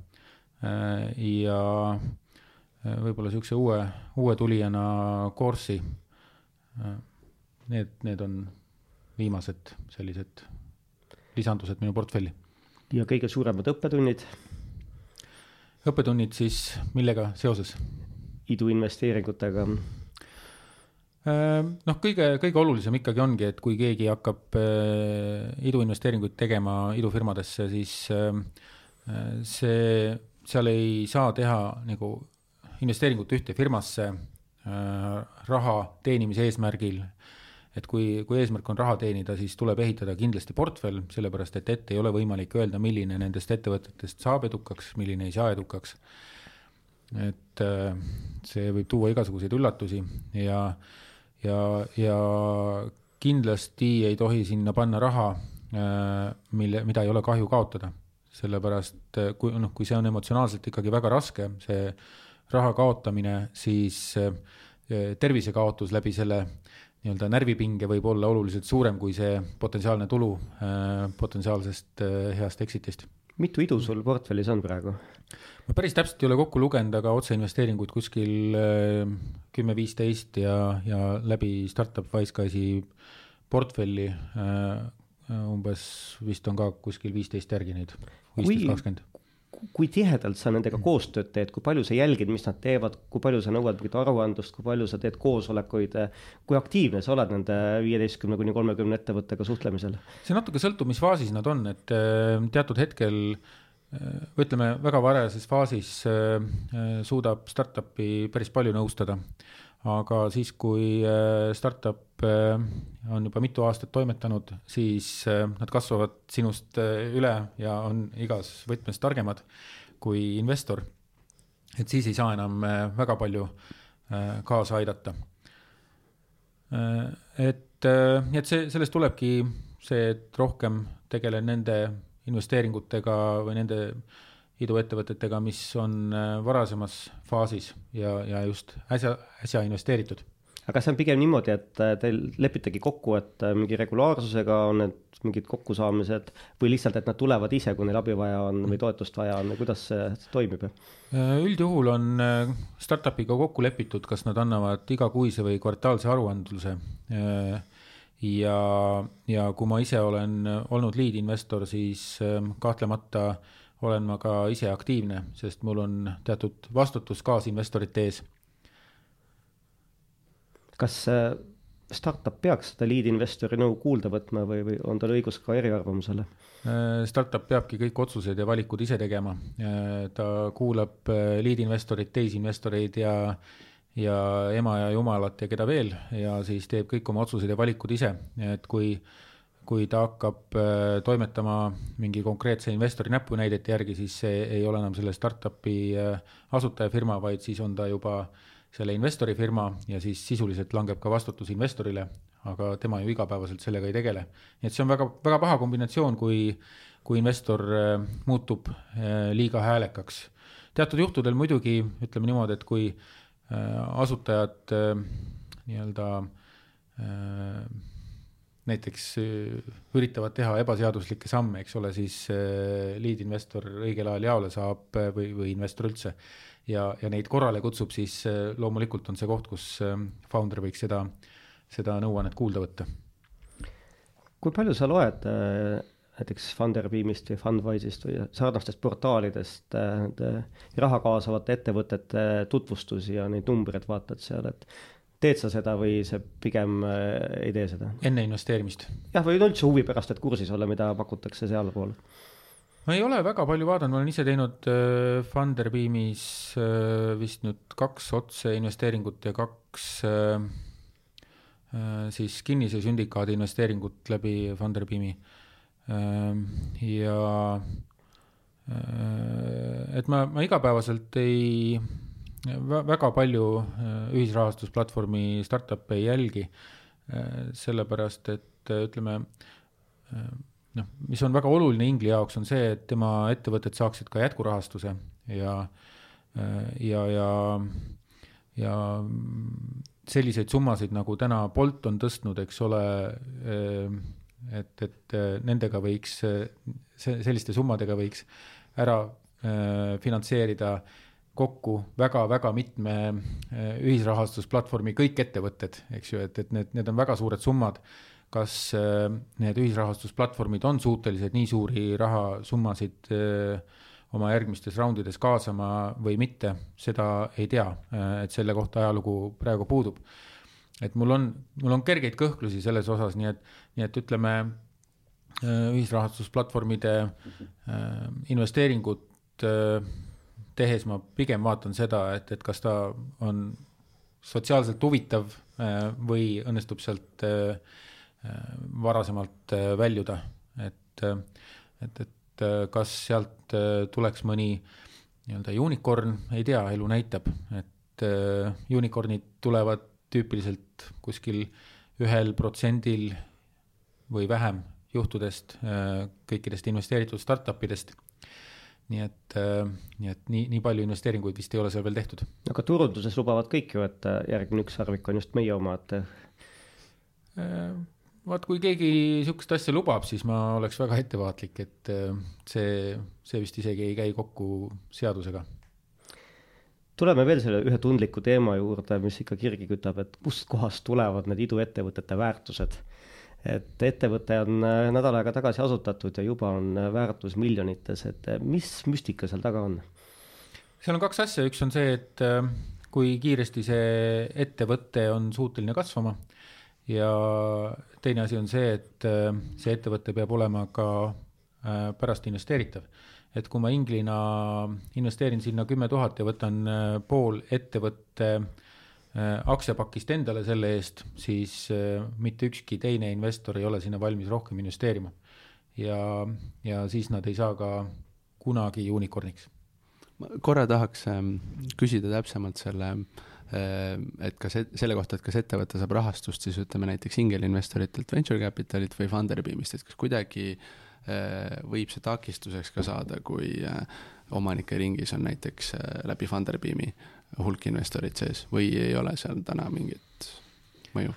äh,. ja äh, võib-olla niisuguse uue, uue tulijana Corsi. Need, need on viimased sellised lisandused minu portfelli. ja kõige suuremad õppetunnid õppetunnid siis millega seoses? iduinvesteeringutega? Äh, noh, kõige, kõige olulisem ikkagi ongi, et kui keegi hakkab äh, iduinvesteeringuid tegema idufirmadesse, siis äh, see, seal ei saa teha nagu investeeringut ühte firmasse raha teenimise eesmärgil et kui, kui eesmärk on raha teenida, siis tuleb ehitada kindlasti portfell, sellepärast et ette ei ole võimalik öelda, milline nendest ettevõtetest saab edukaks, milline ei saa edukaks. et äh, see võib tuua igasuguseid üllatusi ja, ja, ja kindlasti ei tohi sinna panna raha, äh, mille, mida ei ole kahju kaotada. sellepärast äh, kui noh, kui see on emotsionaalselt ikkagi väga raske, see raha kaotamine, siis tervisekaotus läbi selle nii-öelda närvipinge võib olla oluliselt suurem kui see potentsiaalne tulu äh, potentsiaalsest äh, heast exit'ist. mitu idu sul portfellis on praegu? ma päris täpselt ei ole kokku lugenud, aga otseinvesteeringuid kuskil äh, kümme-viisteist ja, ja läbi Startup Wisecase'i portfelli umbes vist on ka kuskil viisteist järgi neid, viisteist, kakskümmend kui tihedalt sa nendega mm. koostööd teed, kui palju sa jälgid, mis nad teevad, kui palju sa nõuad mingit aruandlust, kui palju sa teed koosolekuid, kui aktiivne sa oled nende viieteistkümne kuni kolmekümne ettevõttega suhtlemisel? see natuke sõltub, mis faasis nad on, et äh, teatud hetkel äh, ütleme, väga varajases faasis äh, suudab startup'i päris palju nõustada aga siis, kui äh, startup äh, on juba mitu aastat toimetanud, siis äh, nad kasvavad sinust üle ja on igas võtmes targemad kui investor. et siis ei saa enam väga palju kaasa aidata. et, et see, sellest tulebki see, et rohkem tegelen nende investeeringutega või nende iduettevõtetega, mis on äh, varasemas faasis ja, ja just äsja, äsja investeeritud. aga see on pigem niimoodi, et äh, teil lepitegi kokku, et äh, mingi regulaarsusega on need mingid kokkusaamised või lihtsalt, et nad tulevad ise, kui neil abi vaja on või toetust vaja on või kuidas see toimib? üldjuhul on startup'iga kokku lepitud, kas nad annavad igakuise või kvartaalse aruandluse ja, ja kui ma ise olen olnud lead investor, siis kahtlemata äh, olen ma ka ise aktiivne, sest mul on teatud vastutus kaasinvestorite ees. kas äh, startup peaks seda lead investori nõu kuulda võtma või, või on tal õigus ka eriarvamusele? Äh, startup peabki kõik otsused ja valikud ise tegema. Äh, ta kuulab lead investorit, teisi investoreid ja, ja ema ja jumalat ja keda veel ja siis teeb kõik oma otsused ja valikud ise, et kui kui ta hakkab äh, toimetama mingi konkreetse investori näpunäidete järgi, siis see ei ole enam selle startup'i äh, asutajafirma, vaid siis on ta juba selle investori firma ja siis sisuliselt langeb ka vastutus investorile, aga tema ju igapäevaselt sellega ei tegele. nii et see on väga, väga paha kombinatsioon, kui, kui investor äh, muutub liiga häälekaks. teatud juhtudel muidugi ütleme niimoodi, et kui asutajad nii-öelda näiteks äh, üritavad teha ebaseaduslikke samme, eks ole, siis äh, lead-investor õigel ajal jaole saab äh, või, või investor üldse. ja, ja neid korrale kutsub, siis loomulikult on see koht, kus founder võiks seda, seda nõuannet kuulda võtta. kui palju sa loed näiteks Funderbeamist või Fundwise'ist või sarnastest portaalidest raha kaasavate ettevõtete tutvustusi ja neid numbreid vaatad seal, et teed sa seda või see pigem äh, ei tee seda? enne investeerimist? jah, või üldse huvi pärast, et kursis olla, mida pakutakse sealpool? ma ei ole väga palju vaadanud, ma olen ise teinud äh, Funderbeamis äh, vist nüüd kaks otseinvesteeringut ja kaks äh, äh, siis kinnise sündikaadi investeeringut läbi Funderbeami äh,. ja äh, et ma, ma igapäevaselt ei väga palju äh, ühisrahastusplatvormi startup'e ei jälgi, äh, sellepärast et äh, ütleme noh, mis on väga oluline Ingli jaoks, on see, et tema ettevõtted saaksid ka jätkurahastuse ja, ja, ja, ja selliseid summasid, nagu täna Bolt on tõstnud, eks ole, et, et nendega võiks, selliste summadega võiks ära finantseerida äh, kokku väga-väga mitme eh, ühisrahastusplatvormi kõik ettevõtted, eks ju, et, et need, need on väga suured summad. kas eh, need ühisrahastusplatvormid on suutelised nii suuri rahasummasid eh, oma järgmistes raundides kaasama või mitte, seda ei tea, et selle kohta ajalugu praegu puudub. et mul on, mul on kergeid kõhklusi selles osas, nii et, nii et ütleme, ühisrahastusplatvormide investeeringud tehes ma pigem vaatan seda, et, et kas ta on sotsiaalselt huvitav äh, või õnnestub sealt äh, äh, varasemalt väljuda, et, et, et kas sealt tuleks mõni nii-öelda unicorn, ei tea, elu näitab, et unicorn'id tulevad tüüpiliselt kuskil ühel protsendil või vähem juhtudest kõikidest investeeritud startup idest nii et, äh, nii et nii, nii palju investeeringuid vist ei ole seal veel tehtud. aga turunduses lubavad kõik ju, et äh, järgmine ükssarvik on just meie oma, et äh, vaat kui keegi niisugust asja lubab, siis ma oleks väga ettevaatlik, et see, see vist isegi ei käi kokku seadusega. tuleme veel selle ühe tundliku teema juurde, mis ikka kirgi kütab, et kustkohast tulevad need iduettevõtete väärtused et ettevõte on äh, nädal aega tagasi asutatud ja juba on äh, väärtus miljonites, et äh, mis müstika seal taga on? seal on kaks asja, üks on see, et kui kiiresti see ettevõte on suuteline kasvama ja teine asi on see, et see ettevõte peab olema ka pärast investeeritav. et kui ma inglina investeerin sinna kümme tuhat ja võtan pool ettevõtte äh, aktsiapakist endale selle eest, siis äh, mitte ükski teine investor ei ole sinna valmis rohkem investeerima. ja, ja siis nad ei saa ka kunagi unicorn'iks. ma korra tahaks ähm, küsida täpsemalt selle, äh, et kas, selle kohta, et kas ettevõte saab rahastust siis ütleme näiteks ingelinvestoritelt, venture capital'ilt või Funderbeamist, et kas kuidagi võib see takistuseks ka saada, kui omanike ringis on näiteks läbi Funderbeami hulk investoreid sees või ei ole seal täna mingit mõju?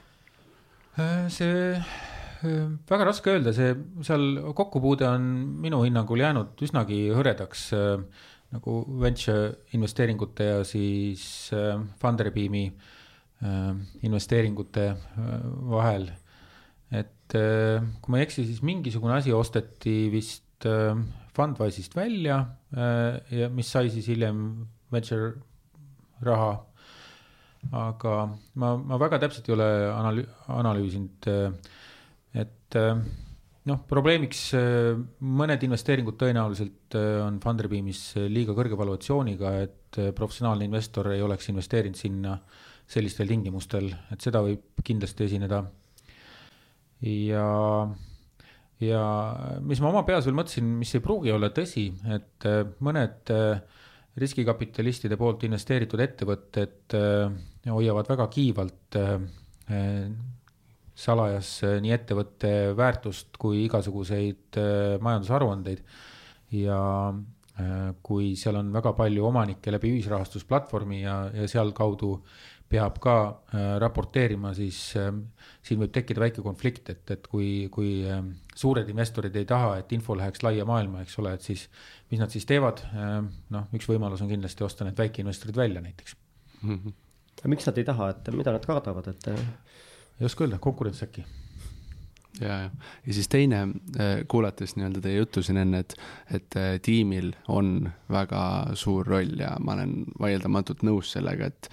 Äh, see äh, väga raske öelda, see seal kokkupuude on minu hinnangul jäänud üsnagi hõredaks äh, nagu venture investeeringute ja siis Funderbeami investeeringute vahel. et kui ma ei eksi, siis mingisugune asi osteti vist Fundwise'ist välja ja mis sai siis hiljem venture raha. aga ma, ma väga täpselt ei ole analüü-, analüüsinud, et noh, probleemiks mõned investeeringud tõenäoliselt on Funderbeamis liiga kõrge valuatsiooniga, et professionaalne investor ei oleks investeerinud sinna sellistel tingimustel, et seda võib kindlasti esineda. ja ja mis ma oma peas veel mõtlesin, mis ei pruugi olla tõsi, et äh, mõned riskikapitalistide poolt investeeritud ettevõtted hoiavad väga kiivalt salajas nii ettevõtte väärtust kui igasuguseid majandusaruandeid. Ja kui seal on väga palju omanikke läbi ühisrahastusplatvormi ja, ja sealkaudu peab ka äh, raporteerima, siis äh, siin võib tekkida väike konflikt, et, et kui, kui äh, suured investorid ei taha, et info läheks laia maailma, eks ole, et siis mis nad siis teevad, noh, üks võimalus on kindlasti osta need väikeinvestorid välja näiteks mm. -hmm. miks nad ei taha, et mida nad kardavad, et? ei oska öelda, konkurents äkki ja, ja, ja siis teine, kuulates nii-öelda teie juttu siin enne, et, et tiimil on väga suur roll ja ma olen vaieldamatult nõus sellega, et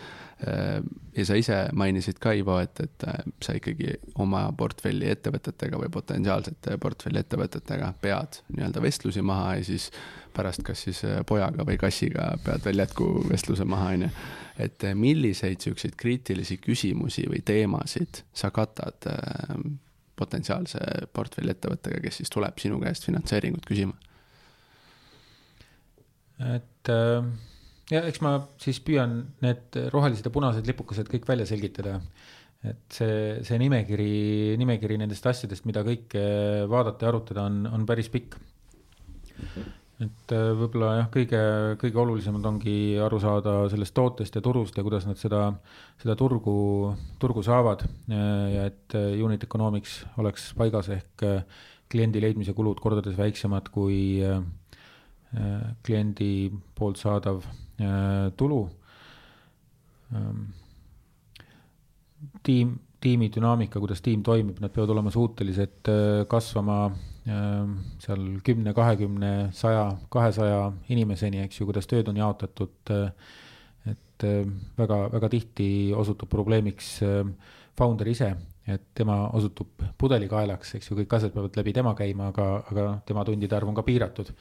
Äh, ja sa ise mainisid ka, Ivo, et, et äh, sa ikkagi oma portfelli ettevõtetega või potentsiaalsete portfelli ettevõtetega pead nii-öelda vestlusi maha ja siis pärast kas siis äh, pojaga või kassiga pead veel jätkuvestluse maha, on ju. et milliseid siukseid kriitilisi küsimusi või teemasid sa katad potentsiaalse portfelli ettevõttega, kes siis tuleb sinu käest finantseeringut küsima? et äh ja eks ma siis püüan need rohelised ja punased lipukesed kõik välja selgitada. et see, see nimekiri, nimekiri nendest asjadest, mida kõike vaadata ja arutada, on, on päris pikk. Et äh, võib-olla jah, kõige, kõige olulisemad ongi aru saada sellest tootest ja turust ja kuidas nad seda, seda turgu, turgu saavad. ja et äh, unit economics oleks paigas ehk äh, kliendi leidmise kulud kordades väiksemad kui kliendi poolt saadav Äh, tulu. Ähm, tiim, tiimi dünaamika, kuidas tiim toimib, nad peavad olema suutelised äh, kasvama seal kümne, kahekümne, saja, kahesaja inimeseni, eks ju, kuidas tööd on jaotatud. Äh, et väga, väga tihti osutub probleemiks founder ise, et tema osutub pudelikaelaks, eks ju, kõik asjad peavad läbi tema käima, aga, aga tema tundide arv on ka piiratud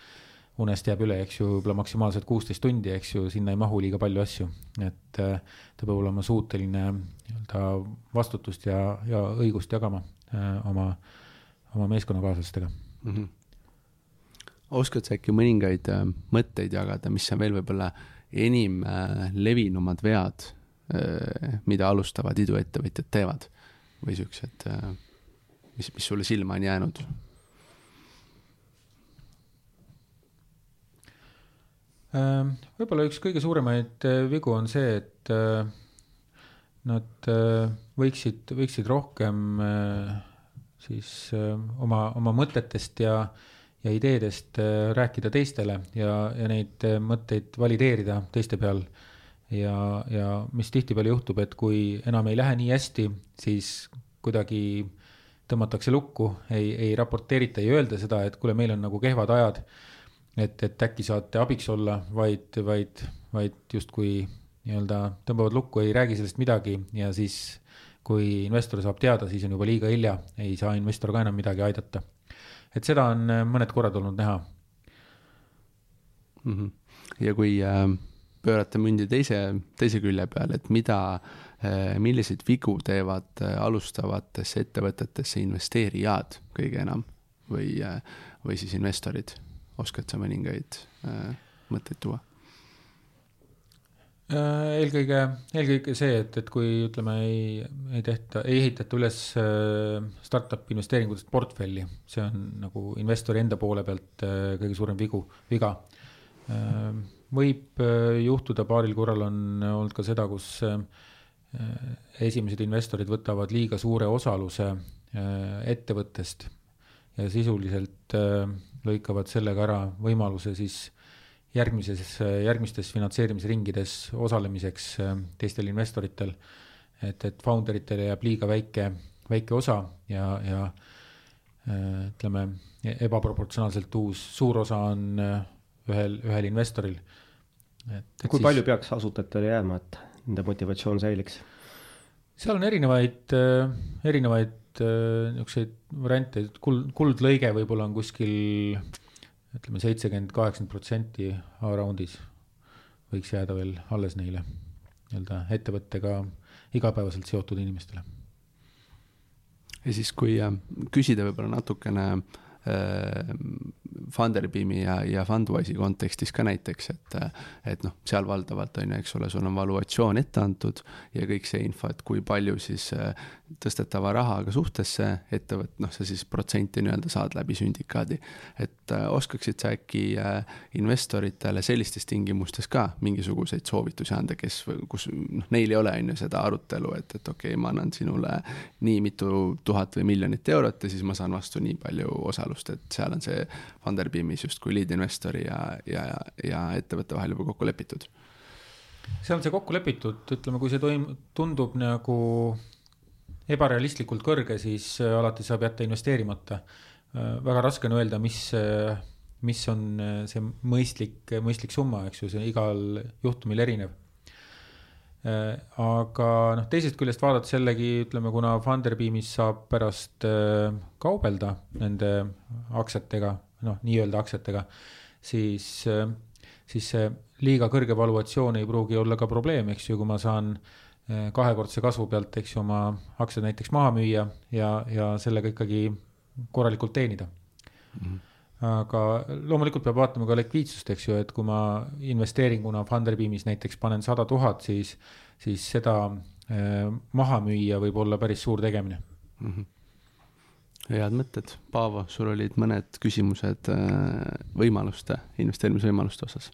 unest jääb üle, eks ju, võib-olla maksimaalselt kuusteist tundi, eks ju, sinna ei mahu liiga palju asju. et ta peab olema suuteline nii-öelda vastutust ja, ja õigust jagama äh, oma, oma meeskonnakaaslastega mm. -hmm. oskad sa äkki mõningaid äh, mõtteid jagada, mis on veel võib-olla enim äh, levinumad vead äh,, mida alustavad iduettevõtjad teevad või siuksed äh,, mis, mis sulle silma on jäänud? Ehm, võib-olla üks kõige suuremaid äh, vigu on see, et äh, nad äh, võiksid, võiksid rohkem siis oma, oma mõtetest ja, ja ideedest rääkida teistele ja, ja neid mõtteid valideerida teiste peal. ja, ja mis tihtipeale juhtub, et kui enam ei lähe nii hästi, siis kuidagi tõmmatakse lukku, ei, ei raporteerita, ei öelda seda, et kuule, meil on nagu kehvad ajad et, et äkki saate abiks olla, vaid, vaid, vaid justkui nii-öelda tõmbavad lukku, ei räägi sellest midagi ja siis, kui investor saab teada, siis on juba liiga hilja, ei saa investor ka enam midagi aidata. et seda on äh, mõned korrad olnud näha mm. -hmm. ja kui äh, pöörata mündi teise, teise külje peale, et mida äh,, milliseid vigu teevad äh, alustavatesse ettevõtetesse investeerijad kõige enam või äh,, või siis investorid oskad sa mõningaid äh, mõtteid tuua? Äh, eelkõige, eelkõige see, et, et kui ütleme, ei, ei tehta, ei ehitata üles äh, startup'i investeeringutest portfelli, see on nagu investori enda poole pealt äh, kõige suurem vigu, viga. võib juhtuda, paaril korral on olnud ka seda, kus esimesed investorid võtavad liiga suure osaluse ettevõttest ja sisuliselt lõikavad sellega ära võimaluse siis järgmises, järgmistes finantseerimisringides osalemiseks äh, teistel investoritel. et, et founder itele jääb liiga väike, väike osa ja, ja äh, ütleme, ebaproportsionaalselt uus, suur osa on äh, ühel, ühel investoril. kui siis... palju peaks asutajatele jääma, et nende motivatsioon säiliks? seal on erinevaid, erinevaid niisuguseid variante, et kuld, kuldlõige võib-olla on kuskil ütleme, seitsekümmend, kaheksakümmend protsenti A-raundis võiks jääda veel alles neile nii-öelda ettevõttega igapäevaselt seotud inimestele. ja siis, kui äh, küsida võib-olla natukene äh, Funderbeami ja, ja Fundwise'i kontekstis ka näiteks, et, et noh, seal valdavalt on ju, eks ole, sul on valuatsioon ette antud ja kõik see info, et kui palju siis äh, tõstetava rahaga suhtesse ettevõtt, noh, sa siis protsenti nii-öelda saad läbi sündikaadi. et äh, oskaksid sa äkki äh, investoritele sellistes tingimustes ka mingisuguseid soovitusi anda, kes, kus noh, neil ei ole, on ju, seda arutelu, et, et okei okay,, ma annan sinule nii mitu tuhat või miljonit eurot ja siis ma saan vastu nii palju osalust, et seal on see Funderbeamis justkui lead investori ja, ja, ja ettevõtte vahel juba kokku lepitud? seal on see kokku lepitud, ütleme, kui see toim-, tundub nagu ebarealistlikult kõrge, siis äh, alati saab jätta investeerimata. Äh, väga raske on öelda, mis, äh, mis on see mõistlik, mõistlik summa, eks ju, see igal juhtumil erinev. aga noh, teisest küljest vaadates jällegi ütleme, kuna Funderbeamis saab pärast kaubelda nende aktsiatega noh, nii-öelda aktsiatega, siis, siis see liiga kõrge valuatsioon ei pruugi olla ka probleem, eks ju, kui ma saan eh, kahekordse kasvu pealt, eks ju, oma aktsiad näiteks maha müüa ja, ja sellega ikkagi korralikult teenida mm. -hmm aga loomulikult peab vaatama ka likviidsust, eks ju, et kui ma investeeringuna Funderbeamis näiteks panen sada tuhat, siis, siis seda eh, maha müüa võib olla päris suur tegemine mm. -hmm head mõtted. Paavo, sul olid mõned küsimused äh, võimaluste, investeerimisvõimaluste osas?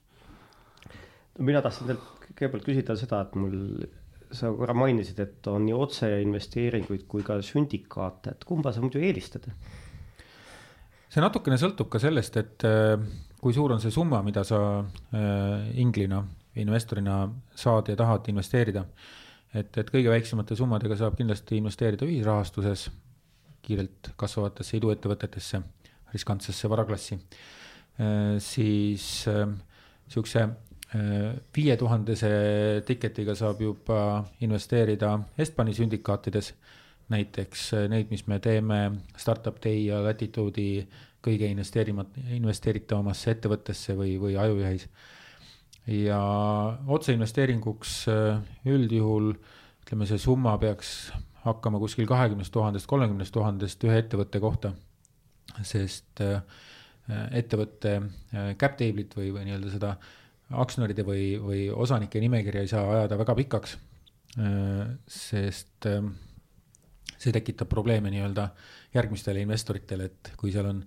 mina tahtsin teilt kõigepealt küsida seda, et mul, sa korra mainisid, et on nii otseinvesteeringuid kui ka sündikaate, et kumba sa muidu eelistad? see natukene sõltub ka sellest, et äh, kui suur on see summa, mida sa äh, inglina, investorina saad ja tahad investeerida. et, et kõige väiksemate summadega saab kindlasti investeerida ühisrahastuses kiirelt kasvavatesse iduettevõtetesse, riskantsesse varaklassi, äh, siis äh, sihukese äh, viie tuhandese ticket'iga saab juba investeerida Estbani sündikaatides, näiteks neid, mis me teeme Startup Day ja Latitude'i kõige investeerimat-, investeeritavamasse ettevõttesse või, või ajujuhis. ja otseinvesteeringuks üldjuhul ütleme, see summa peaks hakkama kuskil kahekümnest tuhandest, kolmekümnest tuhandest ühe ettevõtte kohta. sest äh, ettevõtte äh, cap table'it või, või nii-öelda seda aktsionäride või, või osanike nimekirja ei saa ajada väga pikaks. Äh, sest see tekitab probleeme nii-öelda järgmistele investoritele, et kui seal on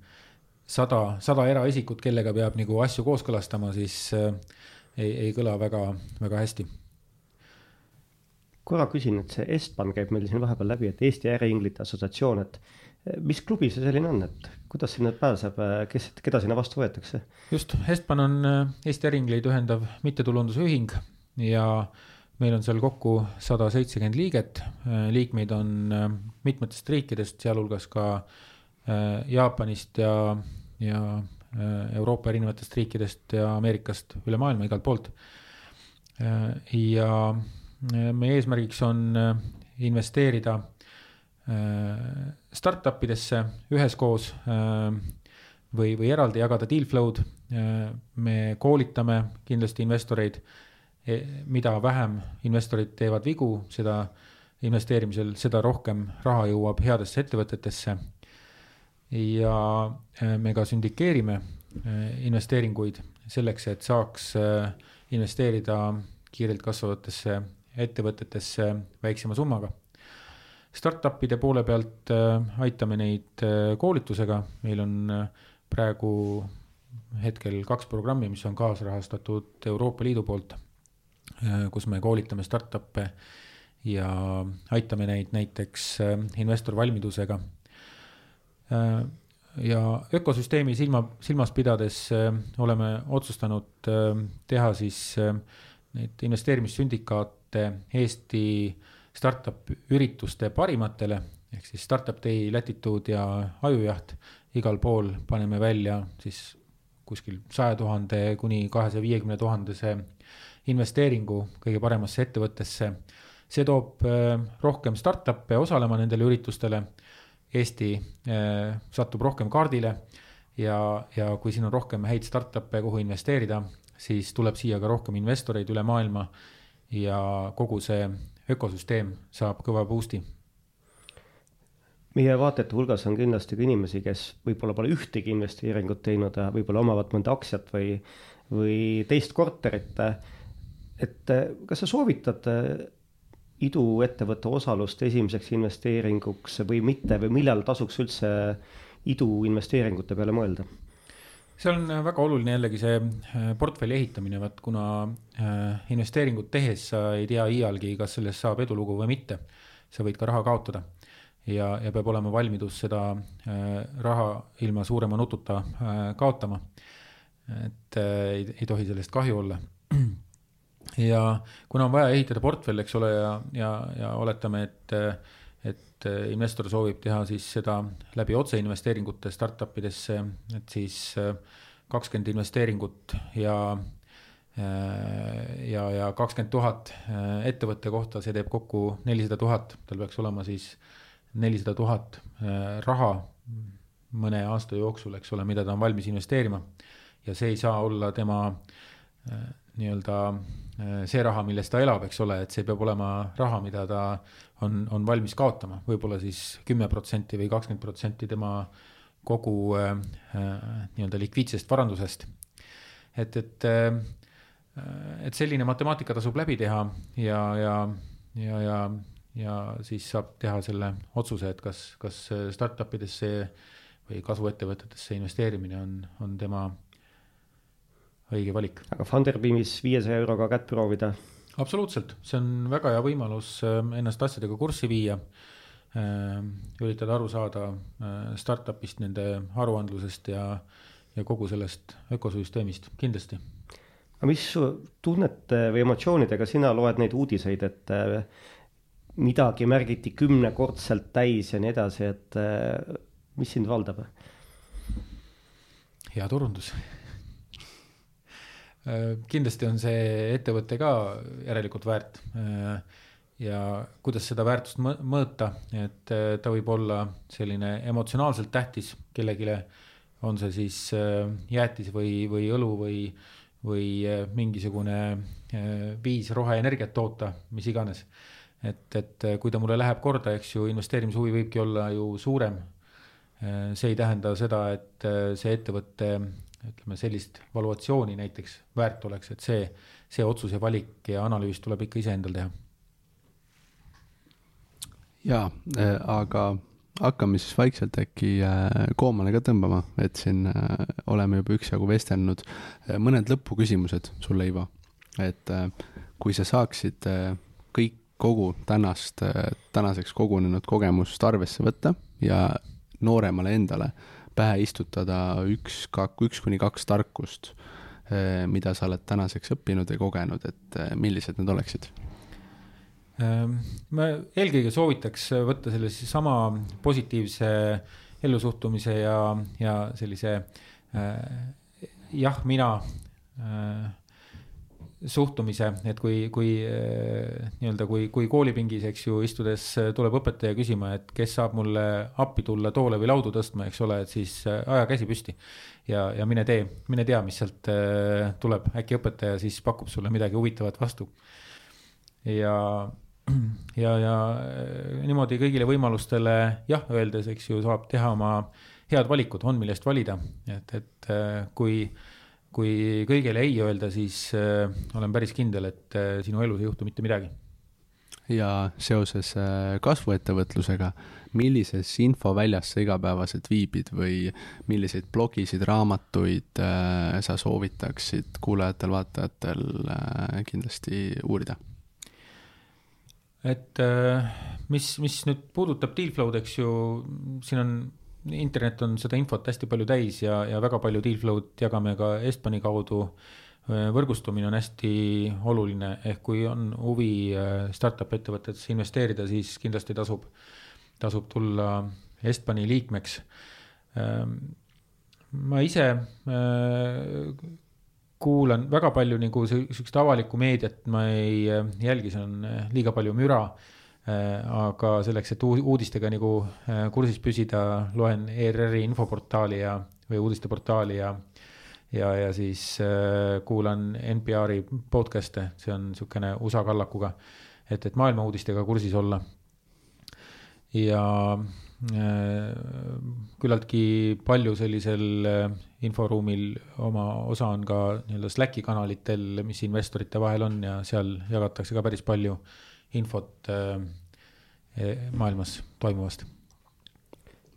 sada, sada eraisikut, kellega peab nagu asju kooskõlastama, siis ei, ei kõla väga, väga hästi korra küsin, et see Estban käib meil siin vahepeal läbi, et Eesti Äriinglite Assotsiatsioon, et eh, mis klubi see selline on, et kuidas sinna pääseb, eh, kes, keda sinna vastu võetakse? just, Estban on eh, Eesti Äriingleid ühendav mittetulundusühing ja meil on seal kokku sada seitsekümmend liiget, liikmeid on mitmetest riikidest, sealhulgas ka Jaapanist ja, ja Euroopa erinevatest riikidest ja Ameerikast üle maailma, igalt poolt. ja meie eesmärgiks on äh, investeerida äh, startup idesse üheskoos äh, või, või eraldi jagada deal flow'd. me koolitame kindlasti investoreid, e, mida vähem investorid teevad vigu, seda investeerimisel, seda rohkem raha jõuab headesse ettevõtetesse. ja me ka sündikeerime investeeringuid selleks, et saaks investeerida kiirelt kasvavatesse ettevõtetesse väiksema summaga. Startupide poole pealt äh, aitame neid äh, koolitusega, meil on äh, praegu hetkel kaks programmi, mis on kaasrahastatud Euroopa Liidu poolt, kus me koolitame startup'e ja aitame neid näiteks investorvalmidusega. ja ökosüsteemi silma, silmas pidades oleme otsustanud teha siis neid investeerimissündikaate Eesti startup ürituste parimatele ehk siis Startup Day, Latitude ja Ajujaht. igal pool paneme välja siis kuskil saja tuhande kuni kahesaja viiekümne tuhandese investeeringu kõige paremasse ettevõttesse. see toob äh, rohkem startup'e osalema nendele üritustele. Eesti äh, satub rohkem kaardile ja, ja kui siin on rohkem häid startup'e, kuhu investeerida, siis tuleb siia ka rohkem investoreid üle maailma ja kogu see ökosüsteem saab kõva boost'i. meie vaatajate hulgas on kindlasti ka inimesi, kes võib-olla pole ühtegi investeeringut teinud võib-olla omavad mõnda aktsiat või, või teist korterit. et kas sa soovitad iduettevõtte osalust esimeseks investeeringuks või mitte või millal tasuks üldse iduinvesteeringute peale mõelda? Seal on väga oluline jällegi see äh, portfelli ehitamine, vaat kuna äh, investeeringut tehes sa ei tea iialgi, kas sellest saab edulugu või mitte. sa võid ka raha kaotada ja, ja peab olema valmidus seda äh, raha ilma suurema nututa kaotama. et ei, ei tohi sellest kahju olla ja kuna on vaja ehitada portfell, eks ole, ja, ja, ja oletame, et, et investor soovib teha siis seda läbi otseinvesteeringute startup idesse, et siis kakskümmend investeeringut ja ja, ja kakskümmend tuhat ettevõtte kohta, see teeb kokku nelisada tuhat, tal peaks olema siis nelisada tuhat raha mõne aasta jooksul, eks ole, mida ta on valmis investeerima. ja see ei saa olla tema nii-öelda äh, see raha, millest ta elab, eks ole, et see peab olema raha, mida ta on, on valmis kaotama võib, võib-olla siis kümme protsenti või kakskümmend protsenti tema kogu äh, äh, nii-öelda likviidsest varandusest. et, et äh,, et selline matemaatika tasub läbi teha ja, ja, ja, ja, ja siis saab teha selle otsuse, et kas, kas startup idesse või kasvuettevõtetesse investeerimine on, on tema õige valik. aga Funderbeamis viiesaja euroga kätt proovida? Absoluutselt, see on väga hea võimalus ähm, ennast asjadega kurssi viia. Ähm, üritada aru saada äh, startup'ist, nende aruandlusest ja, ja kogu sellest ökosüsteemist, kindlasti. aga mis tunnete või emotsioonidega sina loed neid uudiseid, et äh, midagi märgiti kümnekordselt täis ja nii edasi, et äh, mis sind valdab? hea turundus kindlasti on see ettevõte ka järelikult väärt. Äh, ja kuidas seda väärtust mõõta, et äh, ta võib olla selline emotsionaalselt tähtis kellelegi, on see siis jäätis või, või õlu või, või mingisugune viis roheenergiat toota, mis iganes. et, et kui ta mulle läheb korda, eks ju, investeerimishuvi võibki olla ju suurem. see ei tähenda seda, et see ettevõte ütleme sellist valuatsiooni näiteks väärt oleks, et see, see otsus ja valik ja analüüs tuleb ikka iseendal teha. ja äh,, aga hakkame siis vaikselt äkki äh, koomale ka tõmbama, et siin äh, oleme juba üksjagu vestelnud. Äh, mõned lõpuküsimused sulle, Ivo, et kui sa saaksid kõik, kogu tänast, tänaseks kogunenud kogemust arvesse võtta ja nooremale endale pähe istutada üks, üks kuni kaks tarkust, eh, mida sa oled tänaseks õppinud või kogenud, et eh, millised need oleksid? Ehm, ma eelkõige soovitaks võtta selle sama positiivse ellusuhtumise ja, ja sellise äh, jah, mina suhtumise, et kui, kui eh, nii-öelda, kui, kui koolipingis, eks ju, istudes eh, tuleb õpetaja küsima, et kes saab mulle appi tulla toole või laudu tõstma, eks ole, et siis eh, aja käsi püsti. ja, ja mine tee, mine tea, mis sealt tuleb, äkki õpetaja siis pakub sulle midagi huvitavat vastu. ja, ja, ja niimoodi kõigile võimalustele jah öeldes, eks ju, saab teha oma head valikud, on millest valida, et, et kui kui kõigele ei öelda, siis äh, olen päris kindel, et äh, sinu elus ei juhtu mitte midagi. ja seoses äh, kasvuettevõtlusega, millises infoväljas sa igapäevaselt viibid või milliseid blogisid, raamatuid äh, sa soovitaksid kuulajatel-vaatajatel äh, kindlasti uurida? et äh, mis, mis nüüd puudutab Dealflow'd, eks ju, siin on internet on seda infot hästi palju täis ja, ja väga palju dealflow'd jagame ka Estbani kaudu. võrgustumine on hästi oluline, ehk kui on huvi äh, startup ettevõtetesse investeerida, siis kindlasti tasub, tasub tulla Estbani liikmeks. Ähm, ma ise äh, kuulan väga palju nagu sihukest avalikku meediat ma ei äh, jälgi, see on liiga palju müra aga selleks, et uudistega nagu äh, kursis püsida, loen ERR-i infoportaali ja, või uudisteportaali ja, ja, ja siis äh, kuulan NPR-i podcast'e, see on niisugune USA kallakuga. et, et maailma uudistega kursis olla. ja küllaltki palju sellisel inforuumil oma osa on ka nii-öelda Slacki kanalitel, mis investorite vahel on ja seal jagatakse ka päris palju infot maailmas toimuvast.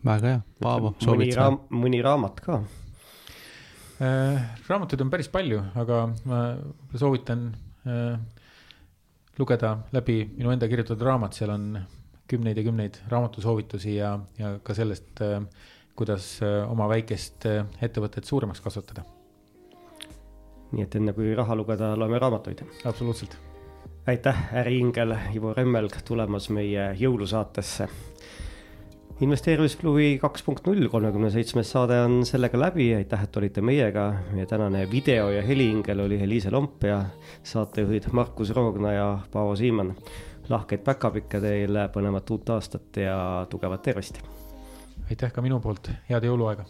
väga hea, Paavo, soovid sa? mõni raamat ka Äh, raamatuid on päris palju, aga ma soovitan äh, lugeda läbi minu enda kirjutatud raamat, seal on kümneid ja kümneid raamatusoovitusi ja, ja ka sellest, äh, kuidas oma väikest ettevõtet suuremaks kasvatada. nii et enne kui raha lugeda, loeme raamatuid. absoluutselt. Aitäh, äriingel Ivo Remmelg tulemast meie jõulusaatesse investeerimisklubi kaks punkt null, kolmekümne seitsmes saade on sellega läbi, aitäh, et olite meiega. meie tänane video ja heliingel oli Eliise Lomp ja saatejuhid Markus Roogna ja Paavo Siimann. lahkeid päkapikke teile, põnevat uut aastat ja tugevat tervist. aitäh ka minu poolt, head jõuluaega